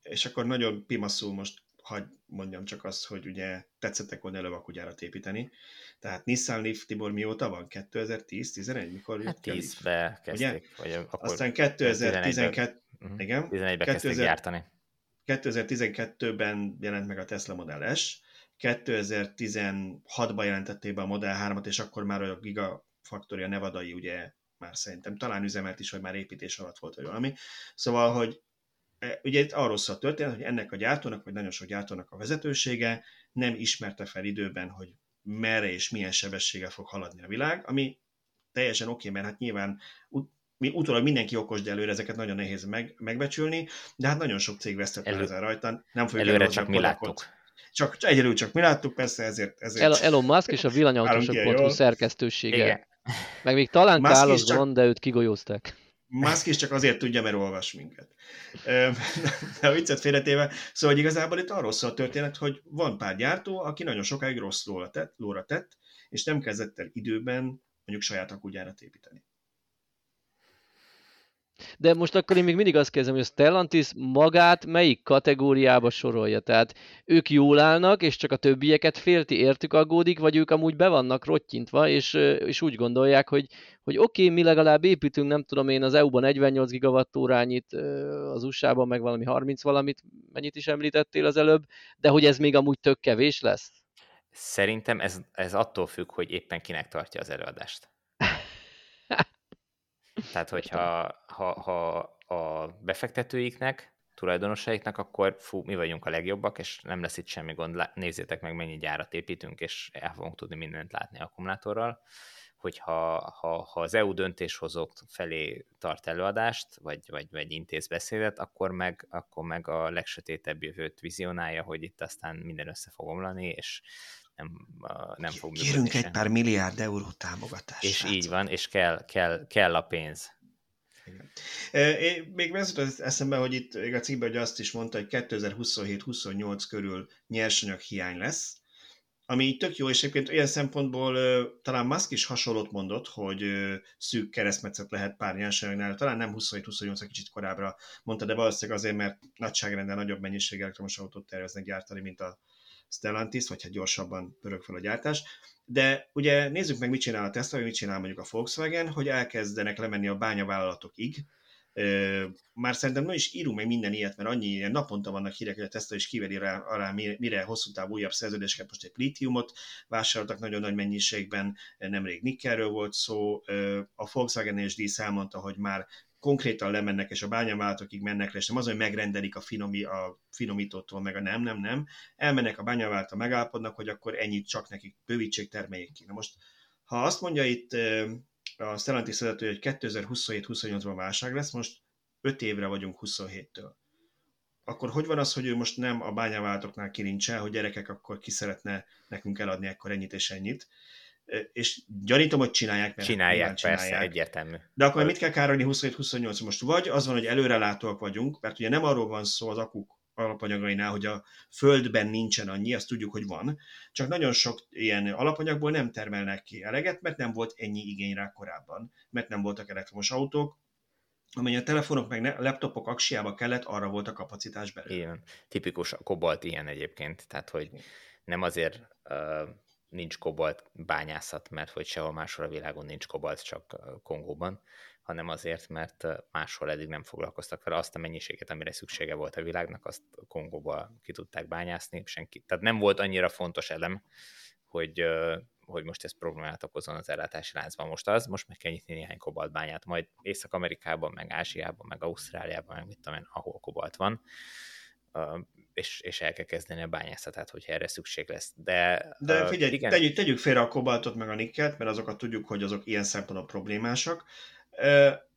S1: és akkor nagyon pimaszul most hagy mondjam csak azt, hogy ugye tetszettek volna elővakugyárat építeni. Tehát Nissan Leaf, Tibor, mióta van? 2010-11? Mikor
S2: hát 10-be kezdték. Vagy akkor
S1: Aztán 2012, uh-huh. igen,
S2: 11-be 2000, gyártani.
S1: 2012-ben jelent meg a Tesla Model S, 2016-ban jelentették be a Model 3-at, és akkor már a Gigafactory, a Nevadai ugye már szerintem talán üzemelt is, vagy már építés alatt volt, vagy valami. Szóval, hogy ugye itt arról szól a történet, hogy ennek a gyártónak, vagy nagyon sok gyártónak a vezetősége nem ismerte fel időben, hogy merre és milyen sebességgel fog haladni a világ, ami teljesen oké, okay, mert hát nyilván mi utólag mindenki okos, de előre ezeket nagyon nehéz meg, megbecsülni, de hát nagyon sok cég vesztett Elő, ezen rajta.
S2: Nem fogjuk előre csak mi láttuk.
S1: Csak, csak egyelőre csak mi láttuk, persze ezért... ezért
S3: Elon Musk és a villanyautósok.hu szerkesztősége. Igen. Meg még talán Carlos csak... van, de őt kigolyózták.
S1: Musk is csak azért tudja, mert olvas minket. De a viccet félretéve, szóval igazából itt arról szól a történet, hogy van pár gyártó, aki nagyon sokáig rossz lóra tett, lóra tett és nem kezdett el időben mondjuk saját akugyárat építeni.
S3: De most akkor én még mindig azt kezdem, hogy a Stellantis magát melyik kategóriába sorolja? Tehát ők jól állnak, és csak a többieket félti értük aggódik, vagy ők amúgy be vannak rottyintva, és, és úgy gondolják, hogy, hogy oké, okay, mi legalább építünk, nem tudom én, az EU-ban 48 gigawattórányit, az USA-ban meg valami 30 valamit, mennyit is említettél az előbb, de hogy ez még amúgy tök kevés lesz?
S2: Szerintem ez, ez attól függ, hogy éppen kinek tartja az előadást. Tehát, hogyha ha, ha a befektetőiknek, tulajdonosaiknak, akkor fú, mi vagyunk a legjobbak, és nem lesz itt semmi gond, nézzétek meg, mennyi gyárat építünk, és el fogunk tudni mindent látni akkumulátorral. Hogyha ha, ha az EU döntéshozók felé tart előadást, vagy, vagy, vagy intéz beszédet, akkor meg, akkor meg a legsötétebb jövőt vizionálja, hogy itt aztán minden össze fog omlani, és nem, nem fog
S1: Kérünk egy pár milliárd euró támogatást.
S2: És így van, és kell, kell, kell a pénz.
S1: Igen. Én még az eszembe, hogy itt a cikkben hogy azt is mondta, hogy 2027-28 körül nyersanyag hiány lesz, ami így tök jó, és egyébként olyan szempontból talán Musk is hasonlót mondott, hogy szűk keresztmetszet lehet pár nyersanyagnál, talán nem 27-28, kicsit korábbra mondta, de valószínűleg azért, mert nagyságrendel nagyobb mennyiség elektromos autót terveznek gyártani, mint a Stellantis, vagy hát gyorsabban pörög fel a gyártás. De ugye nézzük meg, mit csinál a Tesla, vagy mit csinál mondjuk a Volkswagen, hogy elkezdenek lemenni a bányavállalatokig, már szerintem nem is írunk meg minden ilyet, mert annyi ilyen naponta vannak hírek, hogy a Tesla is kiveri rá, alá, mire hosszú távú újabb szerződéseket, most egy litiumot vásároltak nagyon nagy mennyiségben, nemrég nikkelről volt szó, a Volkswagen és dísz elmondta, hogy már konkrétan lemennek, és a bányavállalatokig mennek le, és nem az, hogy megrendelik a, finomi, a finomítótól, meg a nem, nem, nem. Elmennek a bányavállalatok, megállapodnak, hogy akkor ennyit csak nekik bővítsék, termeljék ki. Na most, ha azt mondja itt a Stellantis vezető, hogy 2027-28-ban válság lesz, most 5 évre vagyunk 27-től. Akkor hogy van az, hogy ő most nem a bányavállalatoknál kirincsel, hogy gyerekek, akkor ki szeretne nekünk eladni akkor ennyit és ennyit, és gyanítom, hogy csinálják,
S2: mert csinálják, csinálják. persze, egyértelmű.
S1: De akkor mit kell károlni 27-28 Most vagy az van, hogy előrelátóak vagyunk, mert ugye nem arról van szó az akuk alapanyagainál, hogy a földben nincsen annyi, azt tudjuk, hogy van, csak nagyon sok ilyen alapanyagból nem termelnek ki eleget, mert nem volt ennyi igény rá korábban, mert nem voltak elektromos autók, amely a telefonok meg a laptopok aksiába kellett, arra volt a kapacitás belőle.
S2: Igen, tipikus a kobalt ilyen egyébként, tehát hogy nem azért uh, nincs kobalt bányászat, mert hogy sehol máshol a világon nincs kobalt, csak Kongóban, hanem azért, mert máshol eddig nem foglalkoztak vele azt a mennyiséget, amire szüksége volt a világnak, azt Kongóba ki tudták bányászni, senki. Tehát nem volt annyira fontos elem, hogy, hogy most ez problémát okozon az ellátási láncban. Most az, most meg kell nyitni néhány kobaltbányát, majd Észak-Amerikában, meg Ázsiában, meg Ausztráliában, meg mit tudom én, ahol kobalt van, és, és el kell kezdeni a bányászatát, hogyha erre szükség lesz. De,
S1: De figyelj, igen. Tegyük, tegyük félre a kobaltot meg a nikkelt, mert azokat tudjuk, hogy azok ilyen szempontból problémásak.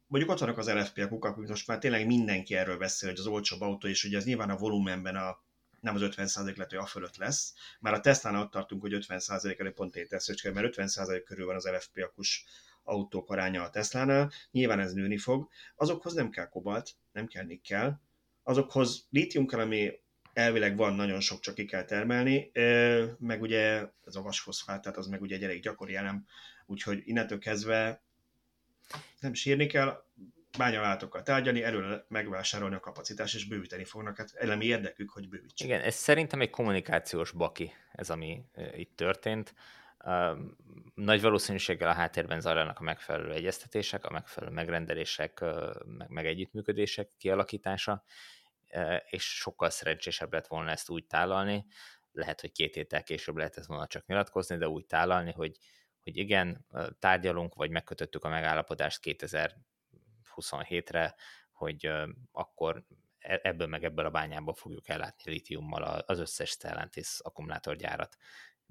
S1: Mondjuk ott vannak az LFP-ek, akik most már tényleg mindenki erről beszél, hogy az olcsóbb autó, és ugye ez nyilván a volumenben a nem az 50% lehet, hogy a fölött lesz. Már a Tesla-nál ott tartunk, hogy 50% előtt pont egy teszőcske, mert 50% körül van az LFP akus autók aránya a Tesla-nál, nyilván ez nőni fog. Azokhoz nem kell kobalt, nem kell nikkel, azokhoz lítium kell, ami elvileg van, nagyon sok csak ki kell termelni, meg ugye ez a vasfoszfát, tehát az meg ugye egy elég gyakori elem, úgyhogy innentől kezdve nem sírni kell, bányaváltókkal tárgyalni, erről megvásárolni a kapacitás, és bővíteni fognak. Hát elemi érdekük, hogy bővítsék.
S2: Igen, ez szerintem egy kommunikációs baki, ez ami itt történt. Nagy valószínűséggel a háttérben zajlanak a megfelelő egyeztetések, a megfelelő megrendelések, meg, meg együttműködések kialakítása, és sokkal szerencsésebb lett volna ezt úgy tálalni, lehet, hogy két héttel később lehetett volna csak nyilatkozni, de úgy tálalni, hogy, hogy igen, tárgyalunk, vagy megkötöttük a megállapodást 2000 27-re, hogy akkor e, ebből meg ebből a bányából fogjuk ellátni litiummal az összes Stellantis akkumulátorgyárat.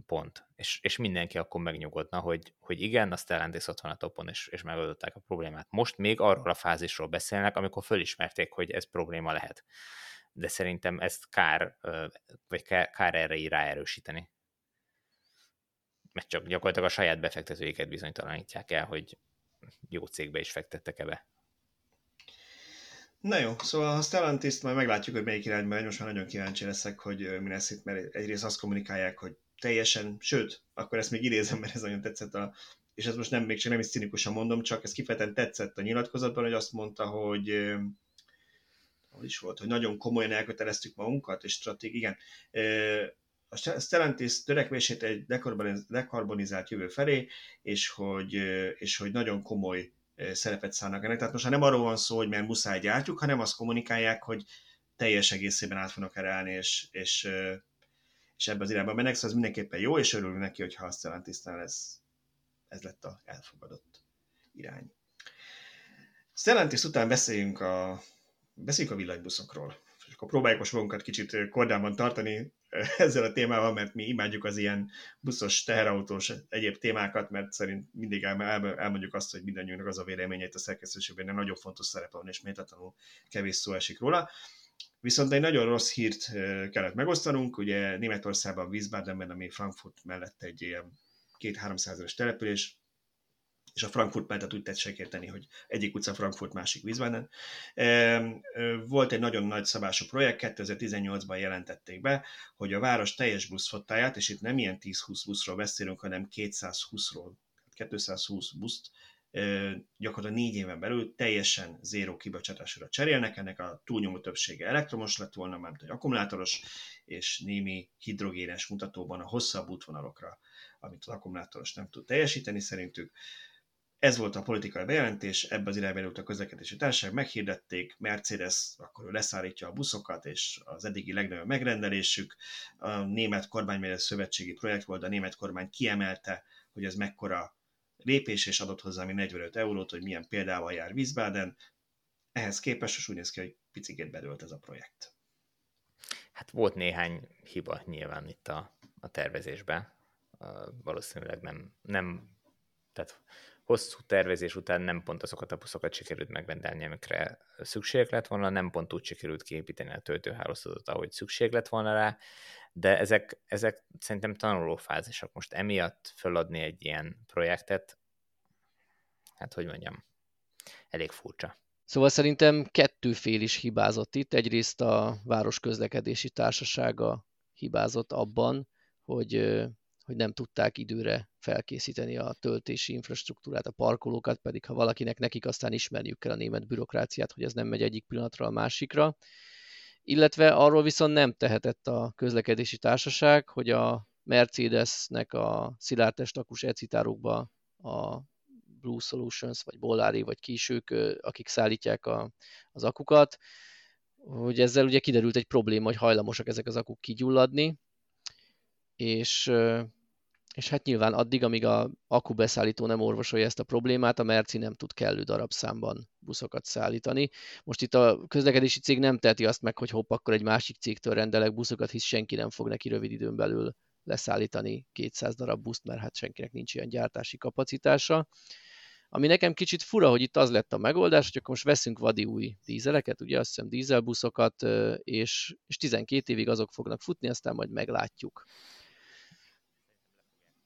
S2: Pont. És, és mindenki akkor megnyugodna, hogy, hogy igen, a Stellantis ott van a topon, és, és megoldották a problémát. Most még arról a fázisról beszélnek, amikor fölismerték, hogy ez probléma lehet. De szerintem ezt kár, vagy kár, erre így ráerősíteni. Mert csak gyakorlatilag a saját befektetőiket bizonytalanítják el, hogy jó cégbe is fektettek ebbe.
S1: Na jó, szóval a stellantis majd meglátjuk, hogy melyik irányba megy, most már nagyon kíváncsi leszek, hogy mi lesz itt, mert egyrészt azt kommunikálják, hogy teljesen, sőt, akkor ezt még idézem, mert ez nagyon tetszett a és ez most nem, még csak nem is cinikusan mondom, csak ez kifejezetten tetszett a nyilatkozatban, hogy azt mondta, hogy hogy is volt, hogy nagyon komolyan elköteleztük magunkat, és stratégi, igen, a Stellantis törekvését egy dekarbonizált jövő felé, és hogy, és hogy nagyon komoly szerepet szállnak ennek. Tehát most nem arról van szó, hogy mert muszáj gyártjuk, hanem azt kommunikálják, hogy teljes egészében át fognak erre állni, és, és, és ebbe az irányba mennek, szóval ez mindenképpen jó, és örülünk neki, hogyha a Stellantisnál ez, ez lett a elfogadott irány. Stellantis után beszéljünk a, beszéljünk a villanybuszokról és akkor próbáljuk most magunkat kicsit kordában tartani ezzel a témával, mert mi imádjuk az ilyen buszos, teherautós egyéb témákat, mert szerint mindig elmondjuk azt, hogy mindannyiunknak az a véleményét a szerkesztőségben nagyon fontos szerepe van, és méltatlanul kevés szó esik róla. Viszont egy nagyon rossz hírt kellett megosztanunk, ugye Németországban, Wiesbadenben, ami Frankfurt mellett egy ilyen két-háromszázeres település, és a Frankfurt mellett úgy tetszek érteni, hogy egyik utca Frankfurt, másik Wiesbaden. Volt egy nagyon nagy szabású projekt, 2018-ban jelentették be, hogy a város teljes buszfottáját, és itt nem ilyen 10-20 buszról beszélünk, hanem 220-ról, 220 buszt gyakorlatilag négy éven belül teljesen zéró kibocsátásra cserélnek, ennek a túlnyomó többsége elektromos lett volna, mert egy akkumulátoros, és némi hidrogénes mutatóban a hosszabb útvonalokra, amit az akkumulátoros nem tud teljesíteni szerintük. Ez volt a politikai bejelentés, ebbe az irányba a közlekedési társaság, meghirdették, Mercedes akkor ő leszállítja a buszokat, és az eddigi legnagyobb megrendelésük. A német kormány, mert szövetségi projekt volt, a német kormány kiemelte, hogy ez mekkora lépés, és adott hozzá mi 45 eurót, hogy milyen példával jár Wiesbaden. Ehhez képest most úgy néz ki, hogy picikét bedőlt ez a projekt.
S2: Hát volt néhány hiba nyilván itt a, a tervezésben. Valószínűleg nem, nem tehát hosszú tervezés után nem pont azokat a buszokat sikerült megrendelni, amikre szükség lett volna, nem pont úgy sikerült kiépíteni a töltőhálózatot, ahogy szükség lett volna rá, de ezek, ezek szerintem tanulófázisok. Most emiatt föladni egy ilyen projektet, hát hogy mondjam, elég furcsa.
S3: Szóval szerintem kettő fél is hibázott itt. Egyrészt a Városközlekedési Társasága hibázott abban, hogy hogy nem tudták időre felkészíteni a töltési infrastruktúrát, a parkolókat, pedig ha valakinek nekik aztán ismerniük kell a német bürokráciát, hogy ez nem megy egyik pillanatra a másikra. Illetve arról viszont nem tehetett a közlekedési társaság, hogy a Mercedesnek a szilárdtestakus ecitárokba a Blue Solutions, vagy Bollari, vagy Kisők, akik szállítják a, az akukat, hogy ezzel ugye kiderült egy probléma, hogy hajlamosak ezek az akuk kigyulladni, és és hát nyilván addig, amíg a akkubeszállító nem orvosolja ezt a problémát, a Merci nem tud kellő darabszámban buszokat szállítani. Most itt a közlekedési cég nem teheti azt meg, hogy hopp, akkor egy másik cégtől rendelek buszokat, hisz senki nem fog neki rövid időn belül leszállítani 200 darab buszt, mert hát senkinek nincs ilyen gyártási kapacitása. Ami nekem kicsit fura, hogy itt az lett a megoldás, hogy akkor most veszünk vadi új dízeleket, ugye azt hiszem dízelbuszokat, és, és 12 évig azok fognak futni, aztán majd meglátjuk.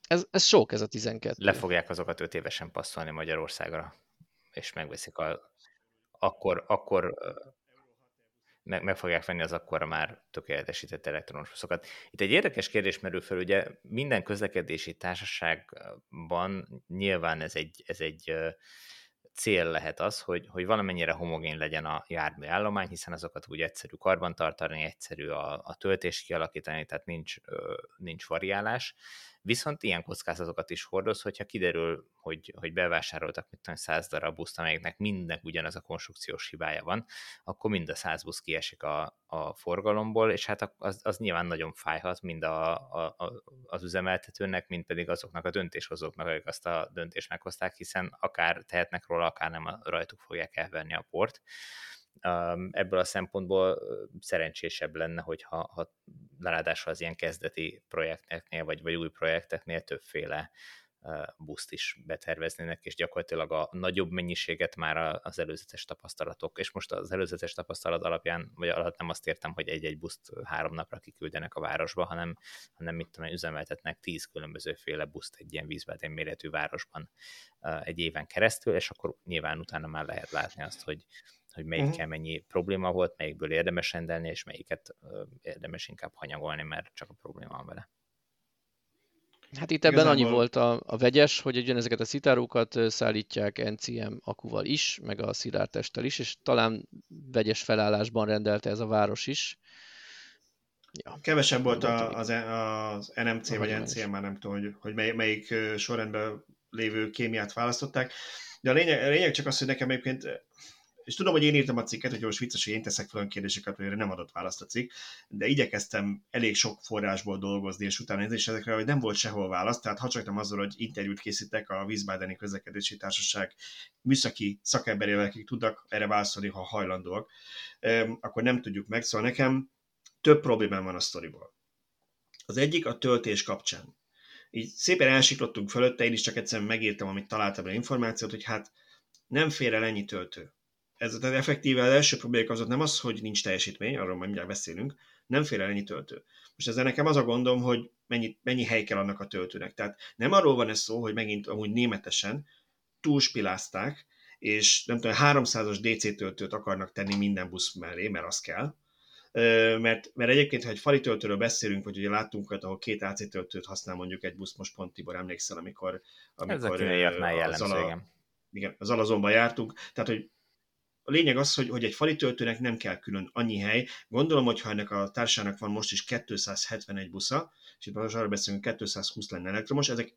S3: Ez, ez sok, ez a 12.
S2: Le fogják azokat 5 évesen passzolni Magyarországra, és megveszik a... Akkor, akkor meg, meg fogják venni az akkora már tökéletesített elektronos buszokat. Itt egy érdekes kérdés merül fel, ugye minden közlekedési társaságban nyilván ez egy, ez egy cél lehet az, hogy, hogy valamennyire homogén legyen a jármű állomány, hiszen azokat úgy egyszerű karbantartani, egyszerű a, a töltés kialakítani, tehát nincs, nincs variálás. Viszont ilyen kockázatokat is hordoz, hogyha kiderül, hogy, hogy bevásároltak mit tudom, 100 darab buszt, amelyeknek mindnek ugyanaz a konstrukciós hibája van, akkor mind a 100 busz kiesik a, a forgalomból, és hát az, az nyilván nagyon fájhat mind a, a, a, az üzemeltetőnek, mind pedig azoknak a döntéshozóknak, akik azt a döntést meghozták, hiszen akár tehetnek róla, akár nem rajtuk fogják elvenni a port ebből a szempontból szerencsésebb lenne, hogyha ha ráadásul az ilyen kezdeti projekteknél, vagy, vagy új projekteknél többféle buszt is beterveznének, és gyakorlatilag a nagyobb mennyiséget már az előzetes tapasztalatok, és most az előzetes tapasztalat alapján, vagy alatt nem azt értem, hogy egy-egy buszt három napra kiküldenek a városba, hanem, hanem mit tudom, üzemeltetnek tíz különbözőféle buszt egy ilyen vízbádén méretű városban egy éven keresztül, és akkor nyilván utána már lehet látni azt, hogy, hogy melyikkel uh-huh. mennyi probléma volt, melyikből érdemes rendelni, és melyiket érdemes inkább hanyagolni, mert csak a probléma van vele.
S3: Hát itt ebben Igazából... annyi volt a, a vegyes, hogy ugyanezeket a szitárókat szállítják NCM akuval is, meg a szilártesttel is, és talán vegyes felállásban rendelte ez a város is.
S1: Ja. Kevesebb volt a, az, az NMC a vagy NCM, már nem tudom, hogy, hogy mely, melyik sorrendben lévő kémiát választották. De a lényeg, a lényeg csak az, hogy nekem egyébként és tudom, hogy én írtam a cikket, hogy most vicces, hogy én teszek fel kérdéseket, hogy nem adott választ a cikk, de igyekeztem elég sok forrásból dolgozni, és utána nézni, és ezekre hogy nem volt sehol válasz, tehát ha csak nem azzal, hogy interjút készítek a Wiesbadeni Közlekedési Társaság műszaki szakemberével, akik tudnak erre válaszolni, ha hajlandóak, akkor nem tudjuk meg. Szóval nekem több problémám van a sztoriból. Az egyik a töltés kapcsán. Így szépen elsiklottunk fölötte, én is csak egyszerűen megírtam, amit találtam a információt, hogy hát nem fér el ennyi töltő ez tehát effektíve az első probléma az nem az, hogy nincs teljesítmény, arról majd mindjárt beszélünk, nem fér el ennyi töltő. Most ezzel nekem az a gondom, hogy mennyi, mennyi hely kell annak a töltőnek. Tehát nem arról van ez szó, hogy megint amúgy németesen túlspilázták, és nem tudom, 300-as DC töltőt akarnak tenni minden busz mellé, mert az kell. Mert, mert egyébként, ha egy fali töltőről beszélünk, vagy ugye láttunk olyat, ahol két AC töltőt használ mondjuk egy busz, most pont Tibor emlékszel, amikor, amikor
S2: az, ala,
S1: igen, az alazonban jártunk, tehát hogy a lényeg az, hogy, hogy egy fali töltőnek nem kell külön annyi hely. Gondolom, hogy ha ennek a társának van most is 271 busza, és itt most arra beszélünk, 220 lenne elektromos, ezek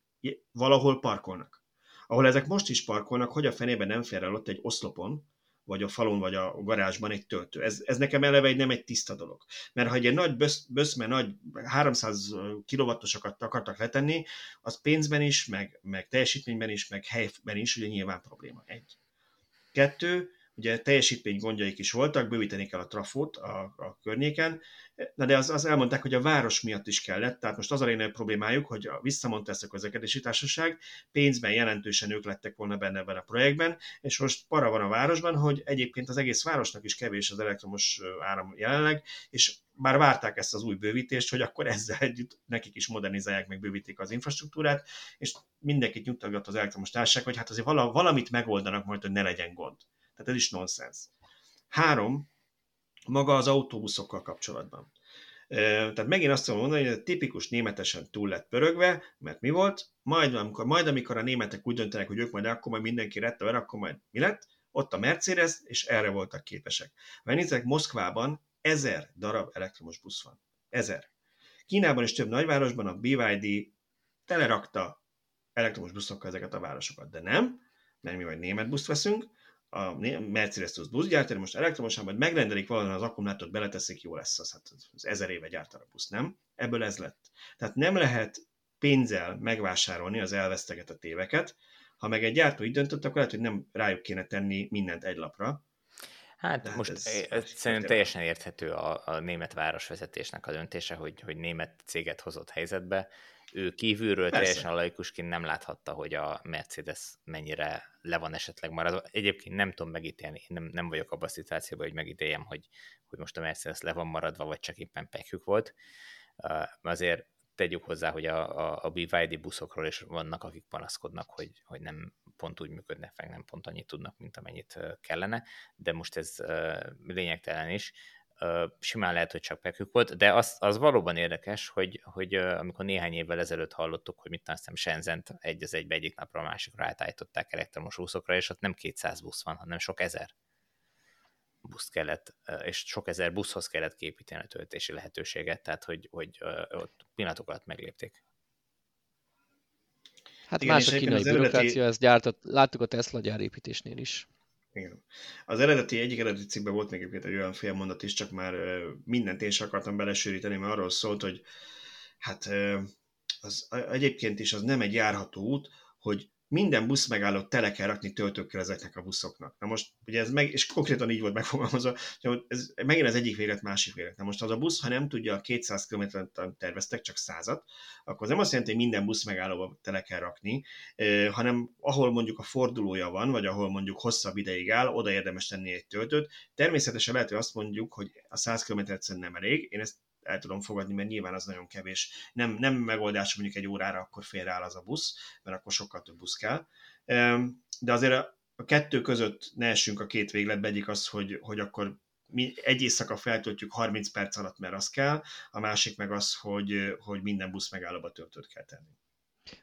S1: valahol parkolnak. Ahol ezek most is parkolnak, hogy a fenében nem fér el ott egy oszlopon, vagy a falon, vagy a garázsban egy töltő. Ez, ez nekem eleve egy, nem egy tiszta dolog. Mert ha egy nagy bösz, böszme, nagy 300 kilovattosokat akartak letenni, az pénzben is, meg, meg teljesítményben is, meg helyben is ugye nyilván probléma. Egy. Kettő, ugye teljesítmény gondjaik is voltak, bővíteni kell a trafót a, a környéken, na de az, az elmondták, hogy a város miatt is kellett, tehát most az a lényeg problémájuk, hogy a, visszamondta ezt a közlekedési társaság, pénzben jelentősen ők lettek volna benne ebben a projektben, és most para van a városban, hogy egyébként az egész városnak is kevés az elektromos áram jelenleg, és már várták ezt az új bővítést, hogy akkor ezzel együtt nekik is modernizálják, meg bővítik az infrastruktúrát, és mindenkit nyugtatott az elektromos társaság, hogy hát azért valamit megoldanak majd, hogy ne legyen gond. Tehát ez is nonsens. Három, maga az autóbuszokkal kapcsolatban. Tehát megint azt tudom mondani, hogy tipikus németesen túl lett pörögve, mert mi volt? Majd amikor, majd amikor a németek úgy döntenek, hogy ők majd akkor majd mindenki rette vele, akkor majd mi lett? Ott a Mercedes, és erre voltak képesek. Ha nézzek, Moszkvában ezer darab elektromos busz van. Ezer. Kínában és több nagyvárosban a BYD telerakta elektromos buszokkal ezeket a városokat, de nem, mert mi majd német buszt veszünk, a Mercedes tud buszgyártani, most elektromosan, majd megrendelik valahol az akkumulátort, beleteszik, jó lesz az, hát az ezer éve gyártanak busz, nem? Ebből ez lett. Tehát nem lehet pénzzel megvásárolni az elvesztegetett éveket, ha meg egy gyártó így döntött, akkor lehet, hogy nem rájuk kéne tenni mindent egy lapra.
S2: Hát, hát most ez, ez szerintem teljesen érthető a, a német városvezetésnek a döntése, hogy, hogy német céget hozott helyzetbe. Ő kívülről Persze. teljesen laikusként nem láthatta, hogy a Mercedes mennyire le van esetleg maradva. Egyébként nem tudom megítélni, nem, nem vagyok abban a szituációban, hogy megítéljem, hogy, hogy most a Mercedes le van maradva, vagy csak éppen pekjük volt. Uh, azért tegyük hozzá, hogy a, a, a BYD buszokról is vannak, akik panaszkodnak, hogy, hogy nem pont úgy működnek, meg nem pont annyit tudnak, mint amennyit kellene, de most ez lényegtelen is. Simán lehet, hogy csak pekük volt, de az, az valóban érdekes, hogy, hogy amikor néhány évvel ezelőtt hallottuk, hogy mit azt Shenzent egy az egybe egyik napra a másikra átállították elektromos buszokra, és ott nem 200 busz van, hanem sok ezer busz kellett, és sok ezer buszhoz kellett képíteni a töltési lehetőséget, tehát hogy, hogy ott pillanatok alatt meglépték.
S3: Hát Igen, más a kínai bürokrácia, eredeti... ezt gyártott, láttuk a Tesla gyárépítésnél is.
S1: Igen. Az eredeti, egyik eredeti cikkben volt még egy olyan félmondat is, csak már mindent én is akartam belesűríteni, mert arról szólt, hogy hát az, egyébként is az nem egy járható út, hogy minden busz megállót tele kell rakni töltőkkel ezeknek a buszoknak. Na most, ugye ez meg, és konkrétan így volt megfogalmazva, hogy ez megint az egyik véglet, másik véglet. Na most az a busz, ha nem tudja, a 200 km terveztek, csak százat, akkor az nem azt jelenti, hogy minden busz megállóba tele kell rakni, hanem ahol mondjuk a fordulója van, vagy ahol mondjuk hosszabb ideig áll, oda érdemes tenni egy töltőt. Természetesen lehet, hogy azt mondjuk, hogy a 100 km nem elég. Én ezt el tudom fogadni, mert nyilván az nagyon kevés. Nem, nem megoldás, mondjuk egy órára akkor félreáll az a busz, mert akkor sokkal több busz kell. De azért a kettő között ne essünk a két végletbe, egyik az, hogy, hogy akkor mi egy éjszaka feltöltjük 30 perc alatt, mert az kell, a másik meg az, hogy, hogy minden busz megállóba töltőt kell tenni.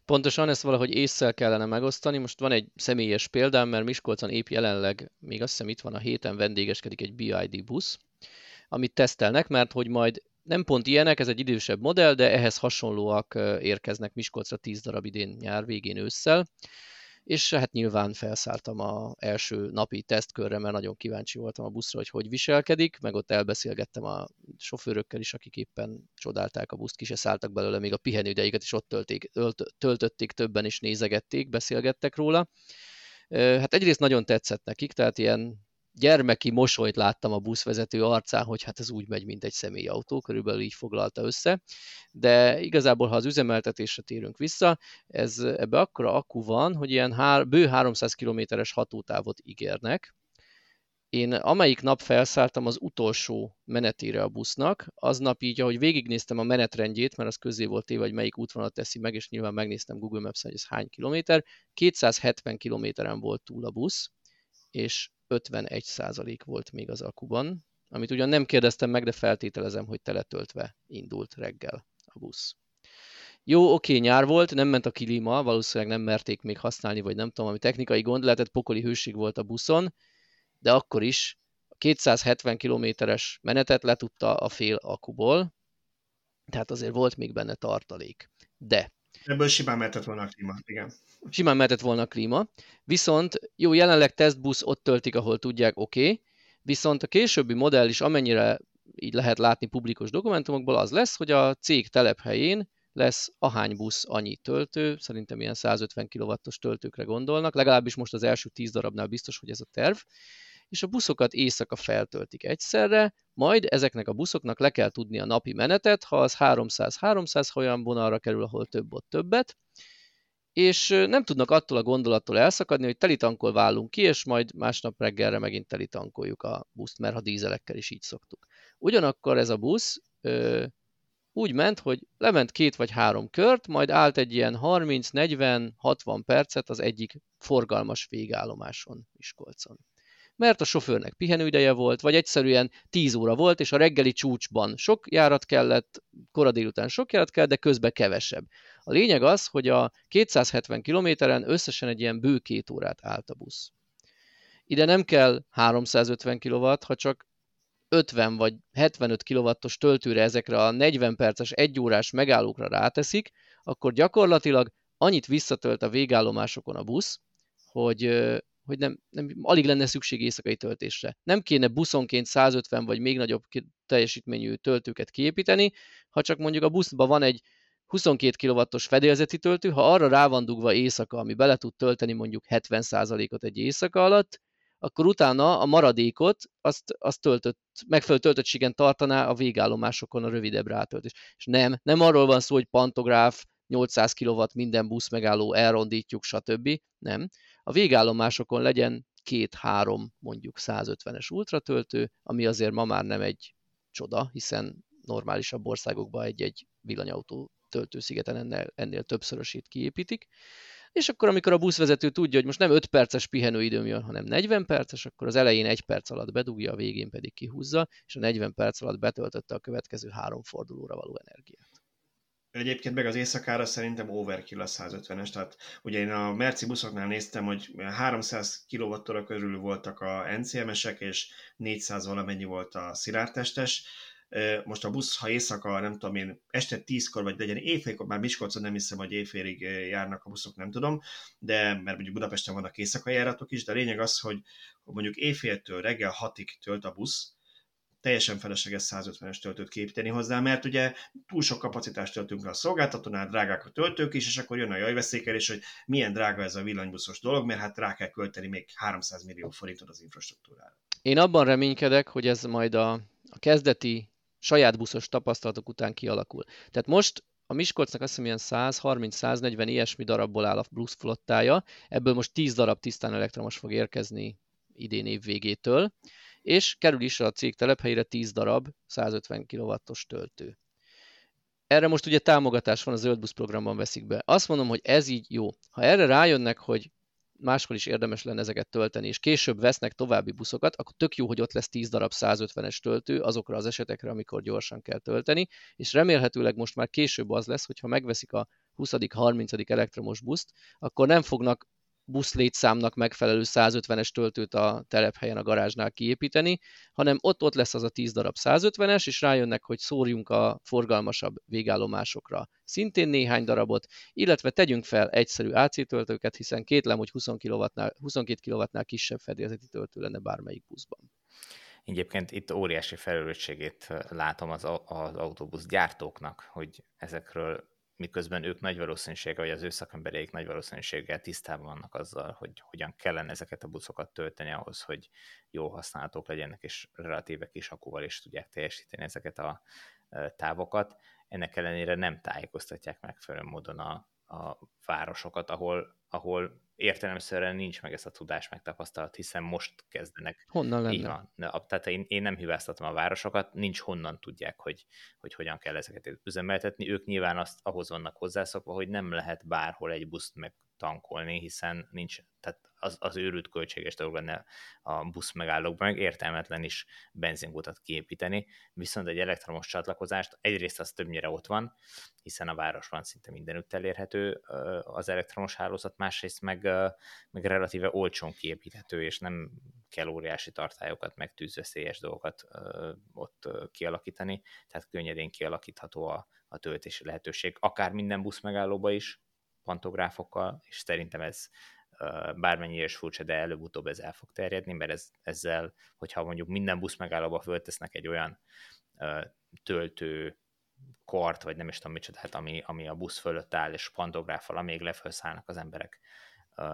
S3: Pontosan ezt valahogy észszel kellene megosztani. Most van egy személyes példám, mert Miskolcon épp jelenleg, még azt hiszem itt van a héten vendégeskedik egy BID busz, amit tesztelnek, mert hogy majd nem pont ilyenek, ez egy idősebb modell, de ehhez hasonlóak érkeznek Miskolcra 10 darab idén nyár végén ősszel, és hát nyilván felszálltam a első napi tesztkörre, mert nagyon kíváncsi voltam a buszra, hogy hogy viselkedik, meg ott elbeszélgettem a sofőrökkel is, akik éppen csodálták a buszt, ki se szálltak belőle, még a pihenőideiket is ott tölték, töltötték, többen is nézegették, beszélgettek róla. Hát egyrészt nagyon tetszett nekik, tehát ilyen gyermeki mosolyt láttam a buszvezető arcán, hogy hát ez úgy megy, mint egy személyautó, körülbelül így foglalta össze. De igazából, ha az üzemeltetésre térünk vissza, ez ebbe akkora akku van, hogy ilyen hár, bő 300 kilométeres hatótávot ígérnek, én amelyik nap felszálltam az utolsó menetére a busznak, aznap így, ahogy végignéztem a menetrendjét, mert az közé volt téve, hogy melyik útvonalat teszi meg, és nyilván megnéztem Google Maps-en, hogy ez hány kilométer, 270 kilométeren volt túl a busz, és 51 százalék volt még az akuban, amit ugyan nem kérdeztem meg, de feltételezem, hogy teletöltve indult reggel a busz. Jó, oké, nyár volt, nem ment a klíma, valószínűleg nem merték még használni, vagy nem tudom, ami technikai gond, lehetett pokoli hőség volt a buszon, de akkor is a 270 kilométeres menetet letudta a fél akuból, tehát azért volt még benne tartalék. De
S1: Ebből simán mehetett volna a klíma, igen.
S3: Simán mehetett volna a klíma. Viszont jó, jelenleg tesztbusz ott töltik, ahol tudják, oké. Okay. Viszont a későbbi modell is, amennyire így lehet látni publikus dokumentumokból, az lesz, hogy a cég telephelyén lesz ahány busz annyi töltő, szerintem ilyen 150 kW-os töltőkre gondolnak, legalábbis most az első 10 darabnál biztos, hogy ez a terv, és a buszokat éjszaka feltöltik egyszerre, majd ezeknek a buszoknak le kell tudni a napi menetet, ha az 300-300, ha olyan vonalra kerül, ahol több ott többet, és nem tudnak attól a gondolattól elszakadni, hogy telitankol válunk ki, és majd másnap reggelre megint telitankoljuk a buszt, mert ha dízelekkel is így szoktuk. Ugyanakkor ez a busz ö, úgy ment, hogy lement két vagy három kört, majd állt egy ilyen 30-40-60 percet az egyik forgalmas végállomáson Miskolcon mert a sofőrnek pihenőideje volt, vagy egyszerűen 10 óra volt, és a reggeli csúcsban sok járat kellett, kora délután sok járat kellett, de közben kevesebb. A lényeg az, hogy a 270 kilométeren összesen egy ilyen bő két órát állt a busz. Ide nem kell 350 kW, ha csak 50 vagy 75 kW-os töltőre ezekre a 40 perces, egy órás megállókra ráteszik, akkor gyakorlatilag annyit visszatölt a végállomásokon a busz, hogy hogy nem, nem, alig lenne szükség éjszakai töltésre. Nem kéne buszonként 150 vagy még nagyobb teljesítményű töltőket kiépíteni, ha csak mondjuk a buszban van egy 22 kW-os fedélzeti töltő, ha arra rá van dugva éjszaka, ami bele tud tölteni mondjuk 70%-ot egy éjszaka alatt, akkor utána a maradékot azt, azt töltött, megfelelő töltöttségen tartaná a végállomásokon a rövidebb rátöltés. És nem, nem arról van szó, hogy pantográf, 800 kW minden busz megálló, elrondítjuk, stb. Nem. A végállomásokon legyen két-három mondjuk 150-es ultratöltő, ami azért ma már nem egy csoda, hiszen normálisabb országokban egy-egy villanyautó töltőszigeten ennél, ennél többszörösét kiépítik. És akkor, amikor a buszvezető tudja, hogy most nem 5 perces pihenőidőm jön, hanem 40 perces, akkor az elején egy perc alatt bedugja, a végén pedig kihúzza, és a 40 perc alatt betöltötte a következő három fordulóra való energiát.
S1: Egyébként meg az éjszakára szerintem overkill a 150-es, tehát ugye én a Merci buszoknál néztem, hogy 300 kWh körül voltak a NCMS-ek, és 400 valamennyi volt a szilárdtestes, most a busz, ha éjszaka, nem tudom én, este tízkor, vagy legyen éjfélkor, már Miskolcon nem hiszem, hogy éjfélig járnak a buszok, nem tudom, de mert mondjuk Budapesten vannak éjszakai járatok is, de a lényeg az, hogy mondjuk éjféltől reggel hatig tölt a busz, teljesen felesleges 150-es töltőt képíteni hozzá, mert ugye túl sok kapacitást töltünk le a szolgáltatónál, drágák a töltők is, és akkor jön a jajveszékelés, hogy milyen drága ez a villanybuszos dolog, mert hát rá kell költeni még 300 millió forintot az infrastruktúrára.
S3: Én abban reménykedek, hogy ez majd a, a kezdeti saját buszos tapasztalatok után kialakul. Tehát most a Miskolcnak azt hiszem ilyen 130-140 ilyesmi darabból áll a plusz flottája, ebből most 10 darab tisztán elektromos fog érkezni idén év végétől, és kerül is a cég telephelyére 10 darab 150 kW-os töltő. Erre most ugye támogatás van, a Zöld Busz programban veszik be. Azt mondom, hogy ez így jó. Ha erre rájönnek, hogy máshol is érdemes lenne ezeket tölteni, és később vesznek további buszokat, akkor tök jó, hogy ott lesz 10 darab 150-es töltő azokra az esetekre, amikor gyorsan kell tölteni, és remélhetőleg most már később az lesz, hogyha megveszik a 20.-30. elektromos buszt, akkor nem fognak buszlétszámnak megfelelő 150-es töltőt a telephelyen a garázsnál kiépíteni, hanem ott-ott lesz az a 10 darab 150-es, és rájönnek, hogy szórjunk a forgalmasabb végállomásokra szintén néhány darabot, illetve tegyünk fel egyszerű AC töltőket, hiszen kétlem, hogy 20 kW-nál, 22 kW-nál kisebb fedélzeti töltő lenne bármelyik buszban.
S2: Egyébként itt óriási felelősségét látom az, az autóbusz gyártóknak, hogy ezekről miközben ők nagy valószínűséggel, vagy az ő szakembereik nagy valószínűséggel tisztában vannak azzal, hogy hogyan kellene ezeket a buszokat tölteni ahhoz, hogy jó használhatók legyenek, és relatíve kis akúval is tudják teljesíteni ezeket a távokat. Ennek ellenére nem tájékoztatják megfelelő módon a, a városokat, ahol, ahol értelemszerűen nincs meg ez a tudás megtapasztalat, hiszen most kezdenek.
S3: Honnan lenne?
S2: Így van. Tehát én, én nem hibáztatom a városokat, nincs honnan tudják, hogy, hogy hogyan kell ezeket üzemeltetni. Ők nyilván azt ahhoz vannak hozzászokva, hogy nem lehet bárhol egy buszt meg tankolni, hiszen nincs, tehát az, az őrült költséges dolog lenne a busz megállókban, meg értelmetlen is benzinkutat kiépíteni, viszont egy elektromos csatlakozást egyrészt az többnyire ott van, hiszen a városban szinte mindenütt elérhető az elektromos hálózat, másrészt meg, meg relatíve olcsón kiépíthető, és nem kell óriási tartályokat, meg tűzveszélyes dolgokat ott kialakítani, tehát könnyedén kialakítható a, a töltési lehetőség, akár minden busz megállóba is, pantográfokkal, és szerintem ez bármennyire is furcsa, de előbb-utóbb ez el fog terjedni, mert ez, ezzel, hogyha mondjuk minden busz megállóba föltesznek egy olyan töltő kart, vagy nem is tudom micsoda, hát ami, ami a busz fölött áll, és pantográffal, amíg lefelszállnak az emberek,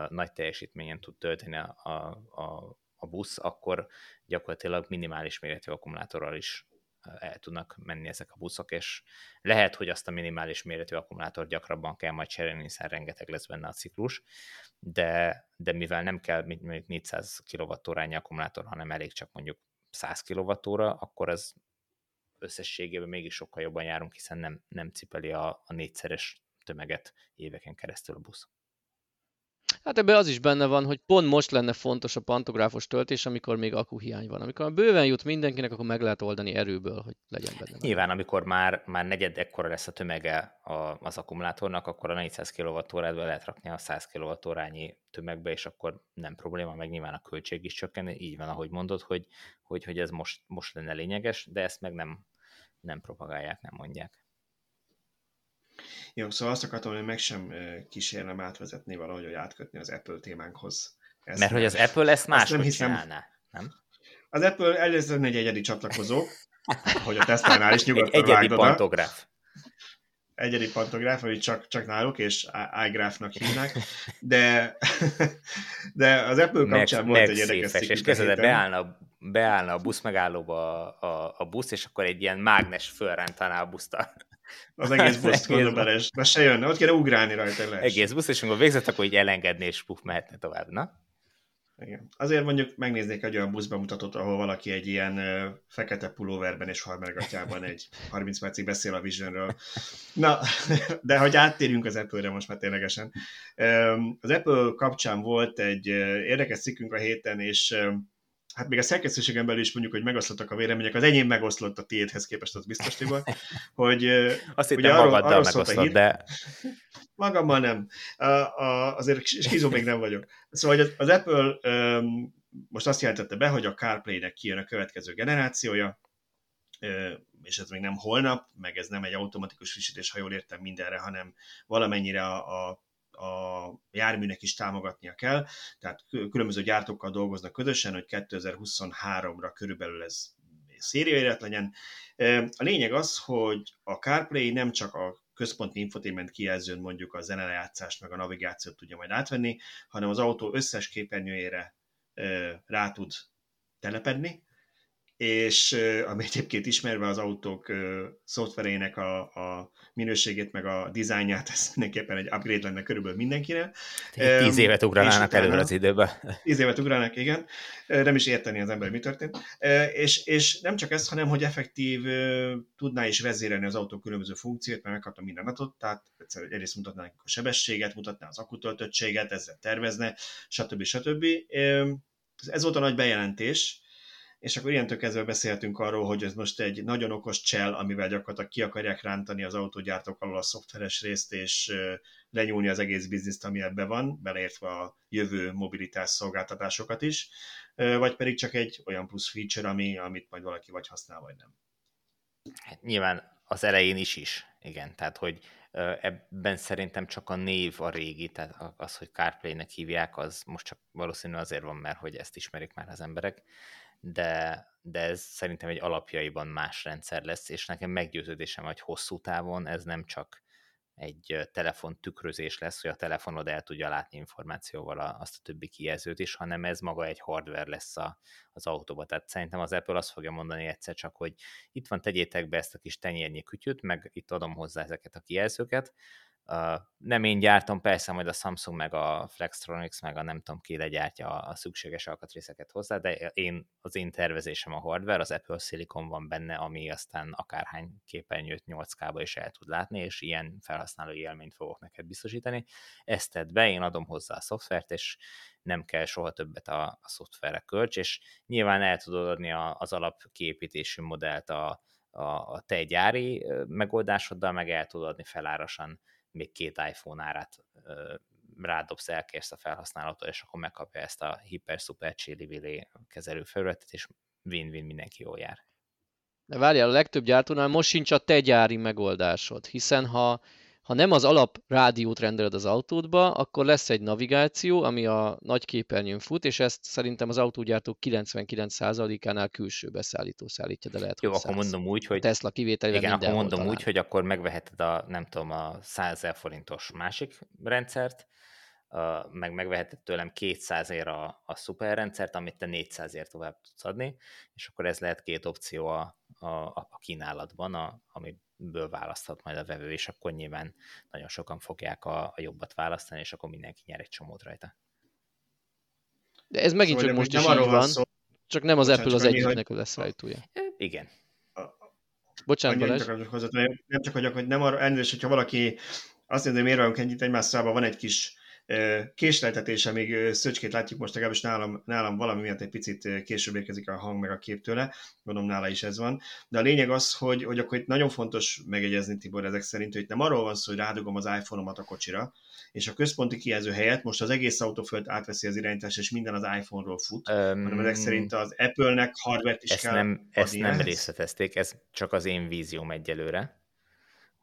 S2: nagy teljesítményen tud tölteni a, a, a busz, akkor gyakorlatilag minimális méretű akkumulátorral is el tudnak menni ezek a buszok, és lehet, hogy azt a minimális méretű akkumulátort gyakrabban kell majd cserélni, hiszen rengeteg lesz benne a ciklus, de, de mivel nem kell mondjuk 400 kWh akkumulátor, hanem elég csak mondjuk 100 kWh, akkor ez összességében mégis sokkal jobban járunk, hiszen nem, nem cipeli a, a négyszeres tömeget éveken keresztül a busz.
S3: Hát ebben az is benne van, hogy pont most lenne fontos a pantográfos töltés, amikor még akuhiány van. Amikor bőven jut mindenkinek, akkor meg lehet oldani erőből, hogy legyen benne.
S2: Nyilván, amikor már, már negyed ekkora lesz a tömege a, az akkumulátornak, akkor a 400 kWh be lehet rakni a 100 kWh tömegbe, és akkor nem probléma, meg nyilván a költség is csökken. Így van, ahogy mondod, hogy, hogy, hogy ez most, most lenne lényeges, de ezt meg nem, nem propagálják, nem mondják.
S1: Jó, szóval azt akartam, hogy meg sem kísérlem átvezetni valahogy, hogy átkötni az Apple témánkhoz.
S2: Ezt Mert hogy az Apple ezt máshogy nem hiszem, csinálná, nem?
S1: Az Apple először egy egyedi csatlakozó, hogy a Tesla-nál is nyugodtan
S2: egy Egyedi pantográf.
S1: egyedi pantográf, ami csak, csak náluk, és iGraphnak hívnak, de, de az Apple kapcsán
S2: meg,
S1: volt
S2: meg
S1: egy érdekes
S2: széfes, és kezdve beállna, beállna a busz megállóba a, a, a busz, és akkor egy ilyen mágnes fölrántaná a buszt
S1: az egész busz gondolom bele, és se jönne, ott kéne ugrálni rajta.
S2: Lesz. Egész busz, és amikor végzett, akkor így elengedni, és puf, mehetne tovább, na?
S1: Igen. Azért mondjuk megnéznék egy olyan buszbemutatót, ahol valaki egy ilyen ö, fekete pulóverben és harmergatjában egy 30 percig beszél a Visionről. Na, de hogy áttérjünk az Apple-re most már ténylegesen. Az Apple kapcsán volt egy érdekes cikkünk a héten, és hát még a szerkesztőségen belül is mondjuk, hogy megoszlottak a vélemények, az enyém megoszlott a tiédhez képest, az biztos, Tibor, hogy
S2: Azt hittem magaddal arról megoszlott, hír... de...
S1: Magammal nem. A, a, azért skizó még nem vagyok. Szóval hogy az Apple um, most azt jelentette be, hogy a CarPlay-nek kijön a következő generációja, és ez még nem holnap, meg ez nem egy automatikus frissítés, ha jól értem mindenre, hanem valamennyire a, a a járműnek is támogatnia kell, tehát különböző gyártókkal dolgoznak közösen, hogy 2023-ra körülbelül ez szériaélet legyen. A lényeg az, hogy a CarPlay nem csak a központi infotainment kijelzőn mondjuk a zenelejátszást meg a navigációt tudja majd átvenni, hanem az autó összes képernyőjére rá tud telepedni, és ami egyébként ismerve az autók szoftverének a, a minőségét, meg a dizájnját, ez mindenképpen egy upgrade lenne körülbelül mindenkire.
S2: Tíz évet ugranának előre az időbe.
S1: Tíz évet ugranának, igen. Nem is érteni az ember, mi történt. És, és nem csak ez, hanem hogy effektív tudná is vezérelni az autó különböző funkciót, mert megkapta minden adatot, tehát egyrészt mutatná a sebességet, mutatná az akutöltöttséget, ezzel tervezne, stb. stb. Ez volt a nagy bejelentés, és akkor ilyentől kezdve beszéltünk arról, hogy ez most egy nagyon okos csel, amivel gyakorlatilag ki akarják rántani az autógyártók alól a szoftveres részt, és lenyúlni az egész bizniszt, ami ebbe van, beleértve a jövő mobilitás szolgáltatásokat is, vagy pedig csak egy olyan plusz feature, ami, amit majd valaki vagy használ, vagy nem.
S2: Hát nyilván az elején is is, igen, tehát hogy ebben szerintem csak a név a régi, tehát az, hogy CarPlay-nek hívják, az most csak valószínű azért van, mert hogy ezt ismerik már az emberek, de, de ez szerintem egy alapjaiban más rendszer lesz, és nekem meggyőződésem, hogy hosszú távon ez nem csak egy telefon tükrözés lesz, hogy a telefonod el tudja látni információval azt a többi kijelzőt is, hanem ez maga egy hardware lesz a, az autóba. Tehát szerintem az Apple azt fogja mondani egyszer csak, hogy itt van, tegyétek be ezt a kis tenyérnyi kütyüt, meg itt adom hozzá ezeket a kijelzőket, Nem én gyártom, persze majd a Samsung, meg a Flextronics, meg a nem tudom ki legyártja a szükséges alkatrészeket hozzá, de én, az én tervezésem a hardware, az Apple Silicon van benne, ami aztán akárhány képernyőt 8K-ba is el tud látni, és ilyen felhasználói élményt fogok neked biztosítani. Ezt tedd be, én adom hozzá a szoftvert, és nem kell soha többet a, a szoftverre kölcs, és nyilván el tudod adni a, az alapkiépítésű modellt a, a, a te gyári megoldásoddal, meg el tudod adni felárasan még két iPhone árát rádobsz, elkérsz a felhasználótól, és akkor megkapja ezt a hiper-szuper chili kezelő felületet, és win-win mindenki jól jár.
S3: De várjál, a legtöbb gyártónál most sincs a te gyári megoldásod, hiszen ha ha nem az alap rádiót rendeled az autódba, akkor lesz egy navigáció, ami a nagy képernyőn fut, és ezt szerintem az autógyártók 99%-ánál külső beszállító szállítja, de lehet,
S2: Jó, akkor mondom úgy, hogy... A
S3: Tesla kivételével
S2: Igen, akkor mondom
S3: talán.
S2: úgy, hogy akkor megveheted a, nem tudom, a 100 forintos másik rendszert, meg megveheted tőlem 200 ér a, a szuperrendszert, amit te 400 ért tovább tudsz adni, és akkor ez lehet két opció a, a, a kínálatban, a, amiből választhat majd a vevő, és akkor nyilván nagyon sokan fogják a, a jobbat választani, és akkor mindenki nyer egy csomót rajta.
S3: De ez megint szóval csak most is így van, szó. csak nem az Bocsánat, Apple az egyiknek hogy... a leszállítója.
S2: Igen.
S3: Bocsánat, Balázs.
S1: Nem csak, hogy, hogy nem arra, elnézést, hogyha valaki azt mondja, hogy miért vagyunk ennyit egymás van egy kis késleltetése, még Szöcskét látjuk most legalábbis nálam, nálam valami miatt egy picit később érkezik a hang meg a kép tőle, gondolom nála is ez van. De a lényeg az, hogy, hogy akkor itt nagyon fontos megegyezni Tibor ezek szerint, hogy itt nem arról van szó, hogy rádugom az iPhone-omat a kocsira, és a központi kijelző helyett most az egész autóföld átveszi az irányítást, és minden az iPhone-ról fut, um, hanem ezek szerint az Apple-nek hardware is
S2: ezt
S1: kell
S2: nem, Ezt nem részletezték, ez csak az én vízióm egyelőre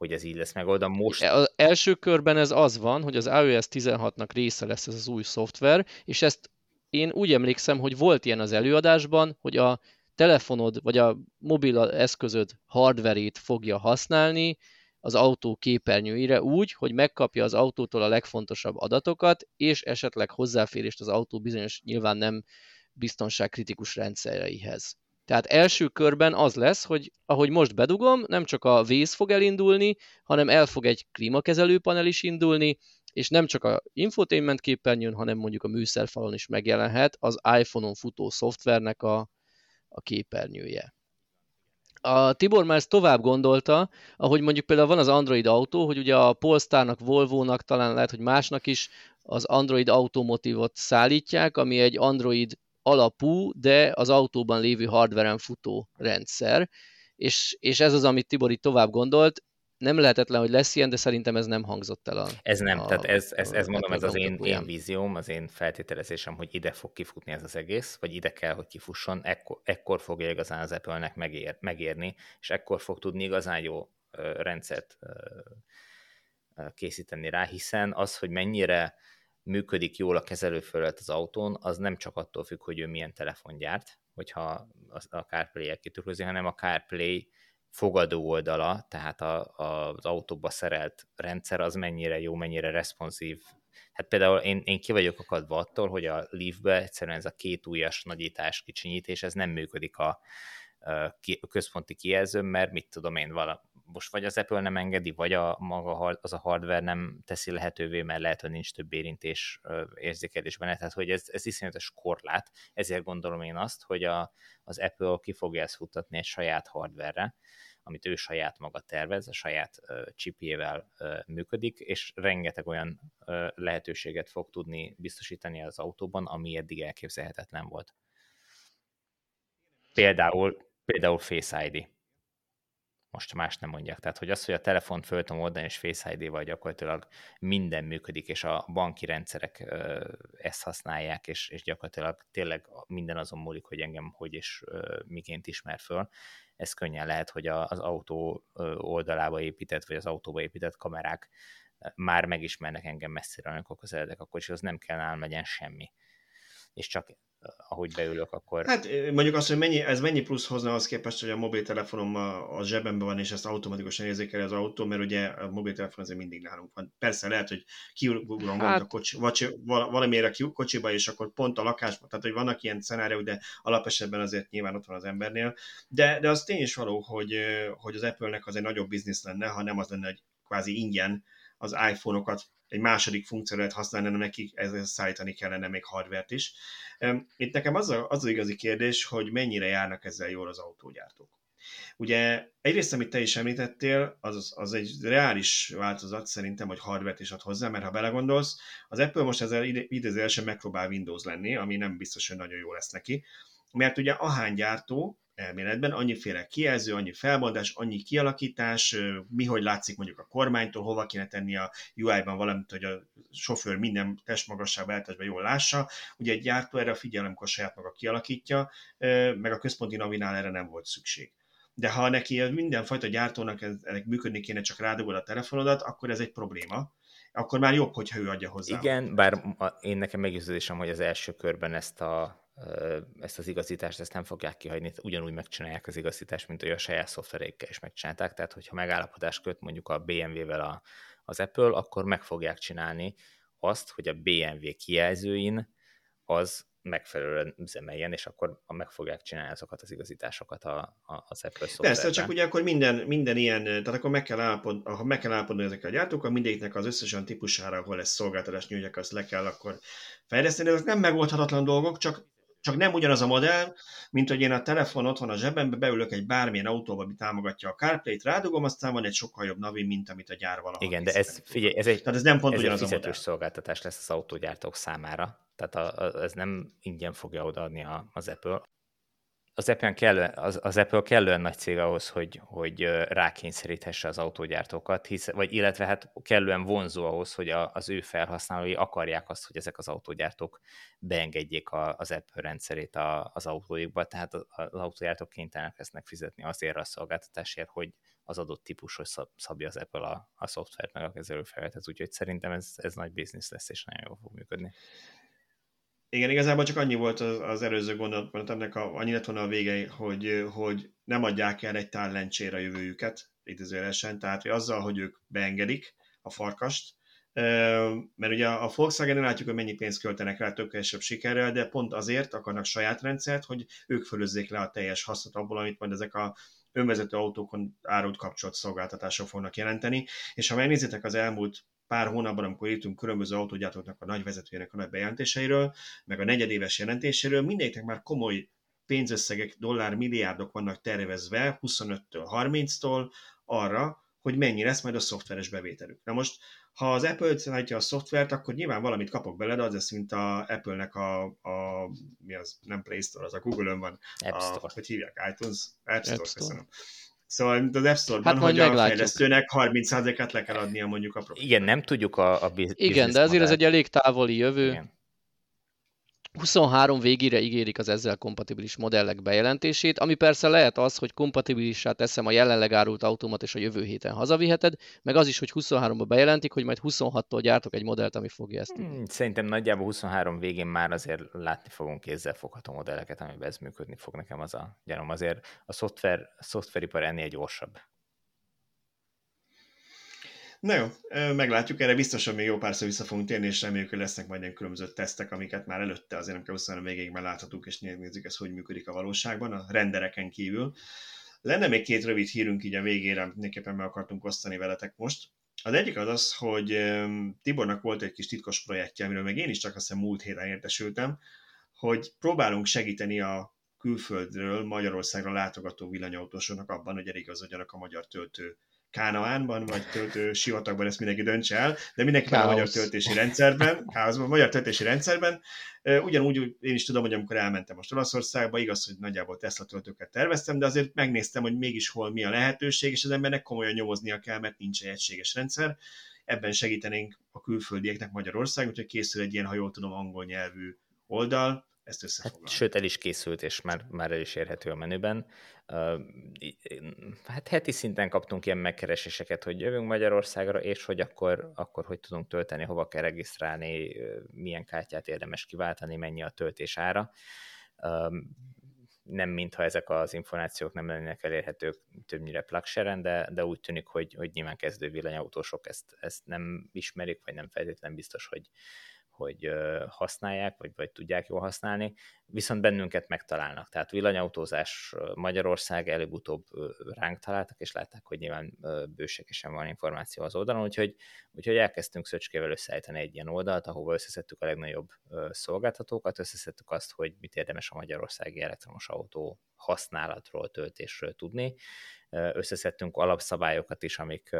S2: hogy ez így lesz megoldva. Most...
S3: Az első körben ez az van, hogy az iOS 16-nak része lesz ez az új szoftver, és ezt én úgy emlékszem, hogy volt ilyen az előadásban, hogy a telefonod vagy a mobil eszközöd hardverét fogja használni, az autó képernyőire úgy, hogy megkapja az autótól a legfontosabb adatokat, és esetleg hozzáférést az autó bizonyos nyilván nem biztonságkritikus rendszereihez. Tehát első körben az lesz, hogy ahogy most bedugom, nem csak a vész fog elindulni, hanem el fog egy klímakezelő panel is indulni, és nem csak a infotainment képernyőn, hanem mondjuk a műszerfalon is megjelenhet az iPhone-on futó szoftvernek a, a képernyője. A Tibor már ezt tovább gondolta, ahogy mondjuk például van az Android autó, hogy ugye a Polestarnak, Volvo-nak, talán lehet, hogy másnak is az Android automotívot szállítják, ami egy Android alapú, de az autóban lévő hardveren futó rendszer, és, és ez az, amit Tibor itt tovább gondolt, nem lehetetlen, hogy lesz ilyen, de szerintem ez nem hangzott el a
S2: Ez nem, a, tehát ez, ez, ez mondom, ez az én, én vízióm, az én feltételezésem, hogy ide fog kifutni ez az egész, vagy ide kell, hogy kifusson, ekkor, ekkor fogja igazán az Apple-nek megér, megérni, és ekkor fog tudni igazán jó rendszert készíteni rá, hiszen az, hogy mennyire működik jól a kezelőfelület az autón, az nem csak attól függ, hogy ő milyen telefon gyárt, hogyha a CarPlay-et kitűrözi, hanem a CarPlay fogadó oldala, tehát a, a, az autóba szerelt rendszer az mennyire jó, mennyire responsív. Hát például én, én ki vagyok akadva attól, hogy a Leaf-be egyszerűen ez a két ujjas nagyítás, kicsinyítés, ez nem működik a, a központi kijelzőn, mert mit tudom én, vala, most vagy az Apple nem engedi, vagy a maga az a hardware nem teszi lehetővé, mert lehet, hogy nincs több érintés érzékelés benne, tehát hogy ez, ez iszonyatos korlát, ezért gondolom én azt, hogy a, az Apple ki fogja ezt futtatni egy saját hardware amit ő saját maga tervez, a saját uh, chipjével uh, működik, és rengeteg olyan uh, lehetőséget fog tudni biztosítani az autóban, ami eddig elképzelhetetlen volt. Például, például Face ID most más nem mondják. Tehát, hogy az, hogy a telefont föl tudom oldani, és Face ID-val gyakorlatilag minden működik, és a banki rendszerek ezt használják, és, és gyakorlatilag tényleg minden azon múlik, hogy engem hogy és miként ismer föl. Ez könnyen lehet, hogy az autó oldalába épített, vagy az autóba épített kamerák már megismernek engem messzire, amikor közeledek a kocsihoz, nem kell nálam legyen semmi. És csak ahogy beülök, akkor...
S1: Hát mondjuk azt, hogy mennyi, ez mennyi plusz hozna az képest, hogy a mobiltelefonom a, a zsebemben van, és ezt automatikusan érzékeli az autó, mert ugye a mobiltelefon azért mindig nálunk van. Persze lehet, hogy kiugrom hát... a kocsi, vagy valamire ki kocsiba, és akkor pont a lakásban, tehát hogy vannak ilyen szenáriók, de alapesetben azért nyilván ott van az embernél. De, de az tény is való, hogy, hogy az Apple-nek az egy nagyobb biznisz lenne, ha nem az lenne, hogy kvázi ingyen az iPhone-okat egy második funkcióra lehet használni, hanem nekik ezzel szállítani kellene még hardvert is. Itt nekem az, a, az az igazi kérdés, hogy mennyire járnak ezzel jól az autógyártók. Ugye egyrészt, amit te is említettél, az, az egy reális változat szerintem, hogy hardvert is ad hozzá, mert ha belegondolsz, az Apple most ezzel idézőjelesen megpróbál Windows lenni, ami nem biztos, hogy nagyon jó lesz neki, mert ugye ahány gyártó elméletben, annyiféle kijelző, annyi felmondás, annyi kialakítás, mi hogy látszik mondjuk a kormánytól, hova kéne tenni a UI-ban valamit, hogy a sofőr minden testmagasságban eltesbe jól lássa. Ugye egy gyártó erre figyel, amikor saját maga kialakítja, meg a központi navinál erre nem volt szükség. De ha neki mindenfajta gyártónak ennek működni kéne, csak rádugod a telefonodat, akkor ez egy probléma akkor már jobb, hogyha ő adja hozzá.
S2: Igen, bár én nekem meggyőződésem, hogy az első körben ezt a ezt az igazítást ezt nem fogják kihagyni, ugyanúgy megcsinálják az igazítást, mint hogy a saját szoftvereikkel is megcsinálták, tehát hogyha megállapodást köt mondjuk a BMW-vel a, az Apple, akkor meg fogják csinálni azt, hogy a BMW kijelzőin az megfelelően üzemeljen, és akkor meg fogják csinálni azokat az igazításokat a, a, az Apple szoftverben.
S1: Persze, csak ugye akkor minden, minden ilyen, tehát akkor meg kell, állapod, ha meg kell állapodni ezekkel a gyártókkal, mindegyiknek az összes olyan típusára, ahol lesz szolgáltatás nyújtják, azt le kell akkor fejleszteni. Ezek nem megoldhatatlan dolgok, csak csak nem ugyanaz a modell, mint hogy én a telefon ott van a zsebembe, beülök egy bármilyen autóba, ami támogatja a CarPlay-t, rádugom, aztán van egy sokkal jobb navi, mint amit a gyár valaha
S2: Igen, de ez, figyelj, ez egy,
S1: Tehát ez nem pont
S2: ez
S1: ugyanaz
S2: egy
S1: fizetős
S2: szolgáltatás lesz az autógyártók számára. Tehát a, a, ez nem ingyen fogja odaadni a, az Apple az Apple, kellően, az, az Apple kellően nagy cég ahhoz, hogy, hogy rákényszeríthesse az autógyártókat, hisz, vagy illetve hát kellően vonzó ahhoz, hogy a, az ő felhasználói akarják azt, hogy ezek az autógyártók beengedjék a, az Apple rendszerét a, az autójukba, tehát az, az autógyártók kénytelenek lesznek fizetni azért a szolgáltatásért, hogy az adott típushoz szabja az Apple a, a szoftvert meg a kezelőfelületet, úgyhogy szerintem ez, ez nagy biznisz lesz, és nagyon jól fog működni.
S1: Igen, igazából csak annyi volt az, az előző gondolat, ennek a, annyi lett volna a vége, hogy, hogy nem adják el egy tál lencsére a jövőjüket, idézőjelesen, tehát hogy azzal, hogy ők beengedik a farkast, mert ugye a volkswagen látjuk, hogy mennyi pénzt költenek rá tökéletesebb sikerrel, de pont azért akarnak saját rendszert, hogy ők fölözzék le a teljes hasznot abból, amit majd ezek a önvezető autókon árult kapcsolat szolgáltatások fognak jelenteni. És ha megnézitek az elmúlt pár hónapban, amikor írtunk különböző autógyártóknak a nagy vezetőjének a nagy bejelentéseiről, meg a negyedéves jelentéséről, mindegyiknek már komoly pénzösszegek, dollár milliárdok vannak tervezve 25-től 30-tól arra, hogy mennyi lesz majd a szoftveres bevételük. Na most ha az Apple szállítja a szoftvert, akkor nyilván valamit kapok belőle, de az lesz, mint a Apple-nek a, a mi az, nem Play Store, az a Google-ön van.
S2: App Store.
S1: A, hogy hívják, iTunes? App Store, App Store. köszönöm. Szóval mint az App Store-ban,
S3: hát
S1: hogy a fejlesztőnek 30%-át le kell adnia mondjuk a
S2: profit. Igen, nem tudjuk a, a
S3: business Igen, de azért ez egy elég távoli jövő. Igen. 23 végére ígérik az ezzel kompatibilis modellek bejelentését, ami persze lehet az, hogy kompatibilissá teszem a jelenleg árult automat, és a jövő héten hazaviheted, meg az is, hogy 23-ban bejelentik, hogy majd 26-tól gyártok egy modellt, ami fogja ezt.
S2: Hmm, szerintem nagyjából 23 végén már azért látni fogunk kézzel fogható modelleket, amiben ez működni fog nekem az a gyanom. Azért a szoftver, a szoftveripar ennél gyorsabb.
S1: Na jó, meglátjuk, erre biztosan még jó párszor vissza fogunk térni, és reméljük, hogy lesznek majd ilyen különböző tesztek, amiket már előtte azért nem kell 23 végéig már láthatunk, és nézzük ez hogy működik a valóságban, a rendereken kívül. Lenne még két rövid hírünk így a végére, mindenképpen meg akartunk osztani veletek most. Az egyik az az, hogy Tibornak volt egy kis titkos projektje, amiről meg én is csak azt hiszem múlt héten értesültem, hogy próbálunk segíteni a külföldről Magyarországra látogató villanyautósoknak abban, hogy eligazodjanak a magyar töltő Kánaánban, vagy töltő sivatagban, ezt mindenki döntse el, de mindenképpen a magyar töltési rendszerben, káoszban, a magyar töltési rendszerben. Ugyanúgy én is tudom, hogy amikor elmentem most Olaszországba, igaz, hogy nagyjából Tesla töltőket terveztem, de azért megnéztem, hogy mégis hol mi a lehetőség, és az embernek komolyan nyomoznia kell, mert nincs egy egységes rendszer. Ebben segítenénk a külföldieknek Magyarország, úgyhogy készül egy ilyen, ha jól tudom, angol nyelvű oldal, ezt összefoglalni.
S2: Hát, sőt, el is készült, és már, már el is érhető a menüben. Hát heti szinten kaptunk ilyen megkereséseket, hogy jövünk Magyarországra, és hogy akkor, akkor hogy tudunk tölteni, hova kell regisztrálni, milyen kártyát érdemes kiváltani, mennyi a töltés ára. Nem mintha ezek az információk nem lennének elérhetők többnyire plugshare de, de úgy tűnik, hogy, hogy nyilván kezdő villanyautósok ezt, ezt nem ismerik, vagy nem feltétlenül biztos, hogy, hogy használják, vagy, vagy tudják jól használni, viszont bennünket megtalálnak. Tehát villanyautózás Magyarország előbb-utóbb ránk találtak, és látták, hogy nyilván bőségesen van információ az oldalon, úgyhogy, úgyhogy elkezdtünk Szöcskével összeállítani egy ilyen oldalt, ahova összeszedtük a legnagyobb szolgáltatókat, összeszedtük azt, hogy mit érdemes a magyarországi elektromos autó használatról, töltésről tudni, összeszedtünk alapszabályokat is, amik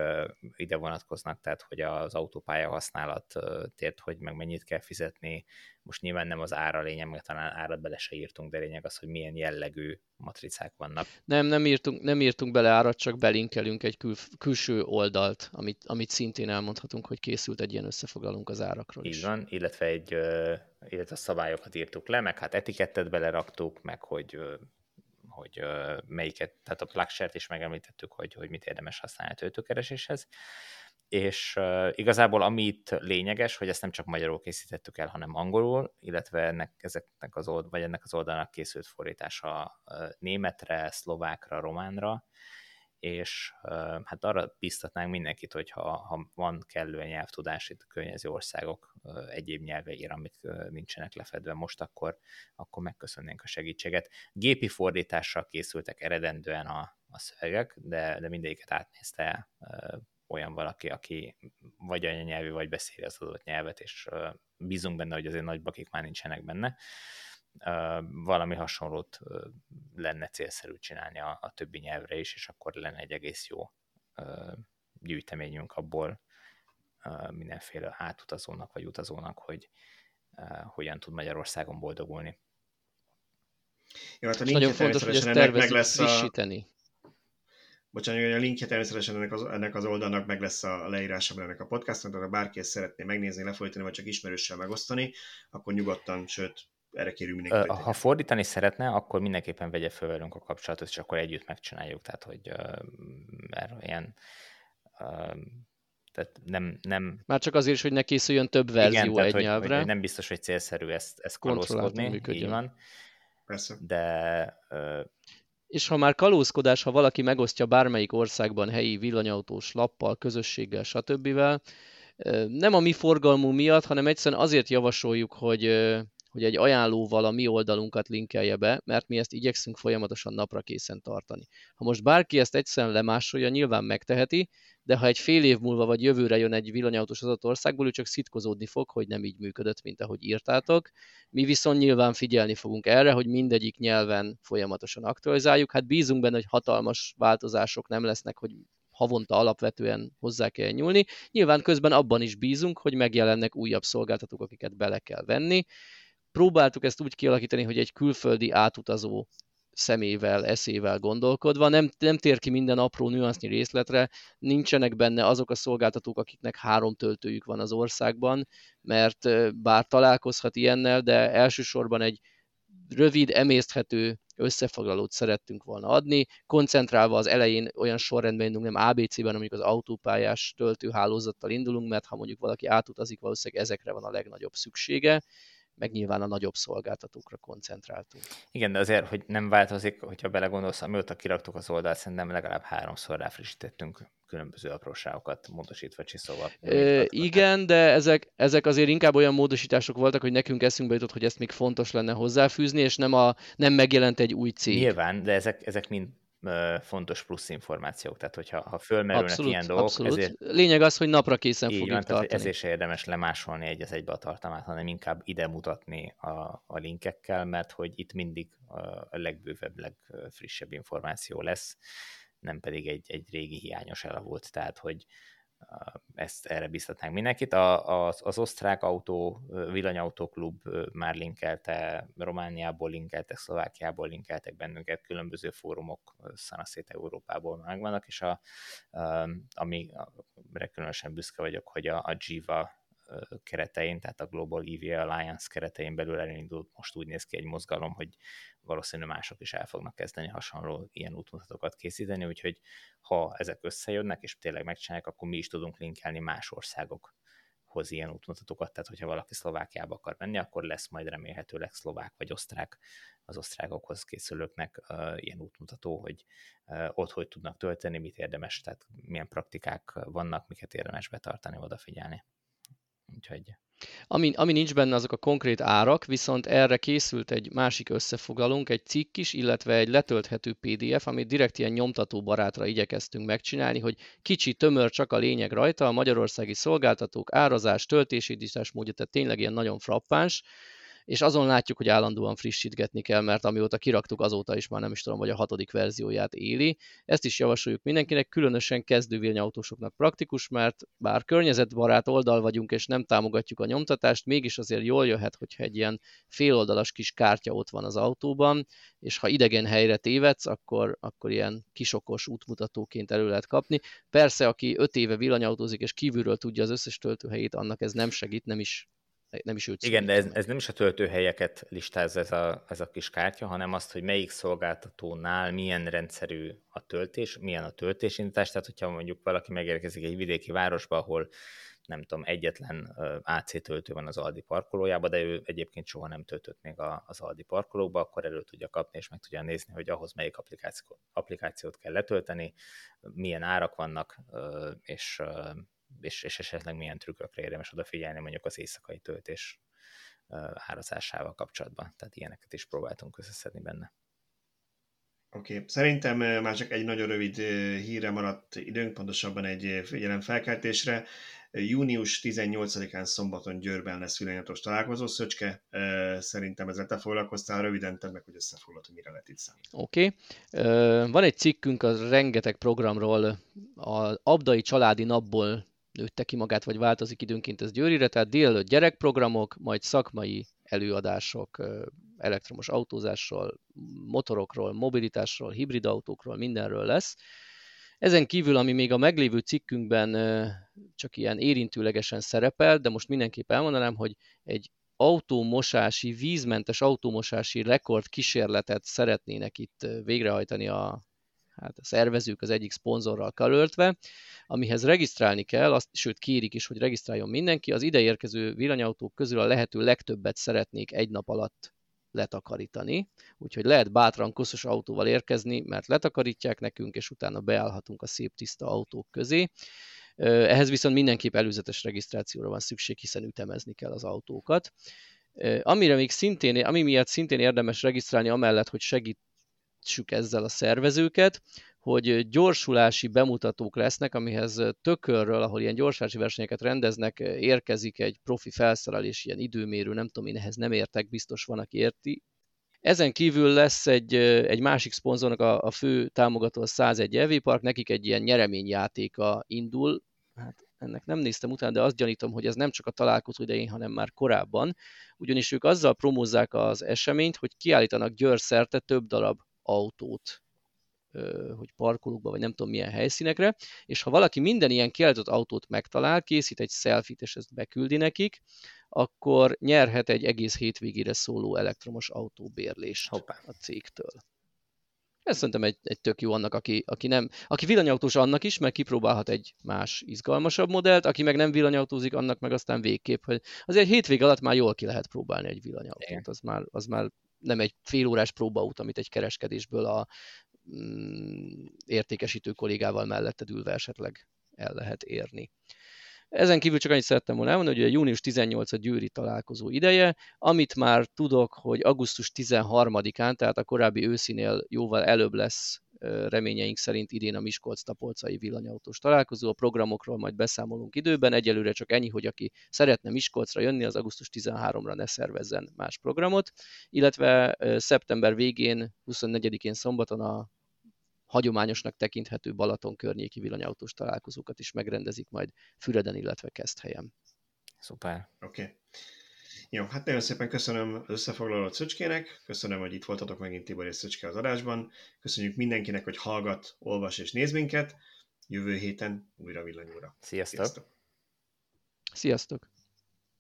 S2: ide vonatkoznak, tehát hogy az autópálya használat tért, hogy meg mennyit kell fizetni. Most nyilván nem az ára lényeg, mert talán árat bele se írtunk, de lényeg az, hogy milyen jellegű matricák vannak.
S3: Nem, nem írtunk, nem írtunk bele árat, csak belinkelünk egy kül, külső oldalt, amit, amit szintén elmondhatunk, hogy készült egy ilyen összefoglalunk az árakról
S2: Így is. van, illetve egy illetve a szabályokat írtuk le, meg hát etikettet beleraktuk, meg hogy hogy melyiket, tehát a plugshare is megemlítettük, hogy, hogy mit érdemes használni a töltőkereséshez. És uh, igazából ami itt lényeges, hogy ezt nem csak magyarul készítettük el, hanem angolul, illetve ennek, ezeknek az old, vagy ennek az oldalnak készült fordítása németre, szlovákra, románra, és hát arra biztatnánk mindenkit, hogy ha, ha van kellően nyelvtudás itt a környező országok egyéb nyelveire, amik nincsenek lefedve most, akkor, akkor megköszönnénk a segítséget. Gépi fordítással készültek eredendően a, a szövegek, de, de mindegyiket átnézte olyan valaki, aki vagy anyanyelvű, vagy beszéli az adott nyelvet, és bízunk benne, hogy azért nagy bakik már nincsenek benne valami hasonlót lenne célszerű csinálni a, a többi nyelvre is, és akkor lenne egy egész jó gyűjteményünk abból mindenféle átutazónak vagy utazónak, hogy hogyan tud Magyarországon boldogulni.
S3: Jó, hát a nagyon fontos, hogy ezt tervezzük lesz frissíteni.
S1: Bocsánat, a linkje természetesen ennek az, ennek az oldalnak meg lesz a leírásában ennek a podcastnak, tehát ha bárki ezt szeretné megnézni, lefolytani, vagy csak ismerőssel megosztani, akkor nyugodtan, sőt, erre kérünk mindenkit.
S2: Ha fordítani szeretne, akkor mindenképpen vegye föl velünk a kapcsolatot, és akkor együtt megcsináljuk. Tehát, hogy mert ilyen tehát nem, nem...
S3: Már csak azért is, hogy ne készüljön több verzió Igen, egy
S2: hogy,
S3: nyelvre.
S2: Hogy nem biztos, hogy célszerű ezt, ezt kalózkodni, így van.
S1: Persze.
S2: De
S3: és ha már kalózkodás, ha valaki megosztja bármelyik országban helyi villanyautós lappal, közösséggel, stb. Nem a mi forgalmú miatt, hanem egyszerűen azért javasoljuk, hogy, hogy egy ajánlóval a mi oldalunkat linkelje be, mert mi ezt igyekszünk folyamatosan napra készen tartani. Ha most bárki ezt egyszerűen lemásolja, nyilván megteheti, de ha egy fél év múlva vagy jövőre jön egy villanyautós az adott országból, ő csak szitkozódni fog, hogy nem így működött, mint ahogy írtátok. Mi viszont nyilván figyelni fogunk erre, hogy mindegyik nyelven folyamatosan aktualizáljuk. Hát bízunk benne, hogy hatalmas változások nem lesznek, hogy havonta alapvetően hozzá kell nyúlni. Nyilván közben abban is bízunk, hogy megjelennek újabb szolgáltatók, akiket bele kell venni. Próbáltuk ezt úgy kialakítani, hogy egy külföldi átutazó szemével, eszével gondolkodva, nem, nem tér ki minden apró nüansznyi részletre, nincsenek benne azok a szolgáltatók, akiknek három töltőjük van az országban, mert bár találkozhat ilyennel, de elsősorban egy rövid, emészthető összefoglalót szerettünk volna adni, koncentrálva az elején olyan sorrendben indulunk, nem ABC-ben, mondjuk az autópályás töltőhálózattal indulunk, mert ha mondjuk valaki átutazik, valószínűleg ezekre van a legnagyobb szüksége, meg nyilván a nagyobb szolgáltatókra koncentráltunk.
S2: Igen, de azért, hogy nem változik, hogyha belegondolsz, amióta kiraktuk az oldalt, szerintem legalább háromszor ráfrissítettünk különböző apróságokat módosítva, csiszolva.
S3: E, igen, de ezek, ezek azért inkább olyan módosítások voltak, hogy nekünk eszünkbe jutott, hogy ezt még fontos lenne hozzáfűzni, és nem, a, nem megjelent egy új cég.
S2: Nyilván, de ezek, ezek mind fontos plusz információk, tehát hogyha ha fölmerülnek abszolút, ilyen dolgok,
S3: abszolút. ezért... Lényeg az, hogy napra készen fogjuk van, tartani.
S2: Ezért se érdemes lemásolni egy az egybe a tartalmát, hanem inkább ide mutatni a, a linkekkel, mert hogy itt mindig a legbővebb, legfrissebb információ lesz, nem pedig egy, egy régi hiányos elavult, tehát hogy ezt erre biztatnánk mindenkit. A, az, az osztrák autó, villanyautóklub már linkelte, Romániából linkeltek, Szlovákiából linkeltek bennünket, különböző fórumok szanaszét Európából megvannak, és a, ami különösen büszke vagyok, hogy a, a Jiva keretein, tehát a Global EV Alliance keretein belül elindult, most úgy néz ki egy mozgalom, hogy valószínűleg mások is el fognak kezdeni hasonló ilyen útmutatókat készíteni, úgyhogy ha ezek összejönnek, és tényleg megcsinálják, akkor mi is tudunk linkelni más országok hoz ilyen útmutatókat, tehát hogyha valaki Szlovákiába akar menni, akkor lesz majd remélhetőleg szlovák vagy osztrák az osztrákokhoz készülőknek uh, ilyen útmutató, hogy uh, ott hogy tudnak tölteni, mit érdemes, tehát milyen praktikák vannak, miket érdemes betartani, odafigyelni. Úgyhogy...
S3: Ami, ami nincs benne, azok a konkrét árak, viszont erre készült egy másik összefoglalónk, egy cikk is, illetve egy letölthető PDF, amit direkt ilyen nyomtató barátra igyekeztünk megcsinálni, hogy kicsi, tömör, csak a lényeg rajta, a magyarországi szolgáltatók, árazás, töltési módja, tehát tényleg ilyen nagyon frappáns, és azon látjuk, hogy állandóan frissítgetni kell, mert amióta kiraktuk, azóta is már nem is tudom, vagy a hatodik verzióját éli. Ezt is javasoljuk mindenkinek, különösen kezdővényautósoknak praktikus, mert bár környezetbarát oldal vagyunk, és nem támogatjuk a nyomtatást, mégis azért jól jöhet, hogyha egy ilyen féloldalas kis kártya ott van az autóban, és ha idegen helyre tévedsz, akkor, akkor ilyen kisokos útmutatóként elő lehet kapni. Persze, aki öt éve villanyautózik, és kívülről tudja az összes töltőhelyét, annak ez nem segít, nem is nem is őt
S2: Igen, de ez, ez nem is a töltőhelyeket listáz ez a, ez a kis kártya, hanem azt, hogy melyik szolgáltatónál milyen rendszerű a töltés, milyen a töltésindítás, tehát hogyha mondjuk valaki megérkezik egy vidéki városba, ahol nem tudom, egyetlen AC töltő van az Aldi parkolójában, de ő egyébként soha nem töltött még az Aldi parkolóba, akkor elő tudja kapni, és meg tudja nézni, hogy ahhoz melyik applikáció, applikációt kell letölteni, milyen árak vannak, és és, és esetleg milyen trükkökre érdemes odafigyelni mondjuk az éjszakai töltés árazásával kapcsolatban. Tehát ilyeneket is próbáltunk összeszedni benne.
S1: Oké, okay. szerintem már csak egy nagyon rövid híre maradt időnk, pontosabban egy figyelemfelkeltésre. Június 18-án szombaton Győrben lesz villanyatos találkozó, Szöcske. Szerintem ezzel te foglalkoztál, röviden tedd meg, hogy összefoglalod, hogy mire lehet itt számítani.
S3: Oké. Okay. Van egy cikkünk az rengeteg programról, a Abdai Családi Napból nőtte ki magát, vagy változik időnként ez Győrire, tehát délelőtt gyerekprogramok, majd szakmai előadások elektromos autózásról, motorokról, mobilitásról, hibrid autókról, mindenről lesz. Ezen kívül, ami még a meglévő cikkünkben csak ilyen érintőlegesen szerepel, de most mindenképp elmondanám, hogy egy autómosási, vízmentes autómosási rekord kísérletet szeretnének itt végrehajtani a, hát a szervezők az egyik szponzorral karöltve, amihez regisztrálni kell, azt, sőt kérik is, hogy regisztráljon mindenki, az ide érkező villanyautók közül a lehető legtöbbet szeretnék egy nap alatt letakarítani, úgyhogy lehet bátran koszos autóval érkezni, mert letakarítják nekünk, és utána beállhatunk a szép tiszta autók közé. Ehhez viszont mindenképp előzetes regisztrációra van szükség, hiszen ütemezni kell az autókat. Amire még szintén, ami miatt szintén érdemes regisztrálni, amellett, hogy segítsük ezzel a szervezőket, hogy gyorsulási bemutatók lesznek, amihez tökörről, ahol ilyen gyorsulási versenyeket rendeznek, érkezik egy profi felszerelés, ilyen időmérő, nem tudom én, ehhez nem értek, biztos van, aki érti. Ezen kívül lesz egy, egy másik szponzornak a, a fő támogató a 101 EV Park, nekik egy ilyen nyereményjátéka indul, hát ennek nem néztem utána, de azt gyanítom, hogy ez nem csak a találkozó idején, hanem már korábban, ugyanis ők azzal promózzák az eseményt, hogy kiállítanak Győr szerte több darab autót hogy parkolókba, vagy nem tudom milyen helyszínekre, és ha valaki minden ilyen kiállított autót megtalál, készít egy selfit, és ezt beküldi nekik, akkor nyerhet egy egész hétvégére szóló elektromos autóbérlést Hoppá. a cégtől. Ez szerintem egy, egy tök jó annak, aki, aki, nem, aki villanyautós annak is, mert kipróbálhat egy más, izgalmasabb modellt, aki meg nem villanyautózik, annak meg aztán végképp, hogy azért hétvég alatt már jól ki lehet próbálni egy villanyautót, az már, az már nem egy félórás próbaút, amit egy kereskedésből a mm, értékesítő kollégával melletted ülve esetleg el lehet érni. Ezen kívül csak annyit szerettem volna elmondani, hogy a június 18 a győri találkozó ideje, amit már tudok, hogy augusztus 13-án, tehát a korábbi őszinél jóval előbb lesz reményeink szerint idén a Miskolc-Tapolcai villanyautós találkozó. A programokról majd beszámolunk időben. Egyelőre csak ennyi, hogy aki szeretne Miskolcra jönni, az augusztus 13-ra ne szervezzen más programot, illetve szeptember végén, 24-én szombaton a hagyományosnak tekinthető Balaton környéki villanyautós találkozókat is megrendezik majd Füreden, illetve Keszthelyen.
S2: Szuper.
S1: Oké. Okay. Jó, hát nagyon szépen köszönöm az összefoglalót Szöcskének, köszönöm, hogy itt voltatok megint Tibor és Szöcske az adásban, köszönjük mindenkinek, hogy hallgat, olvas és néz minket, jövő héten újra villanyóra.
S2: Sziasztok! Sziasztok!
S3: Sziasztok.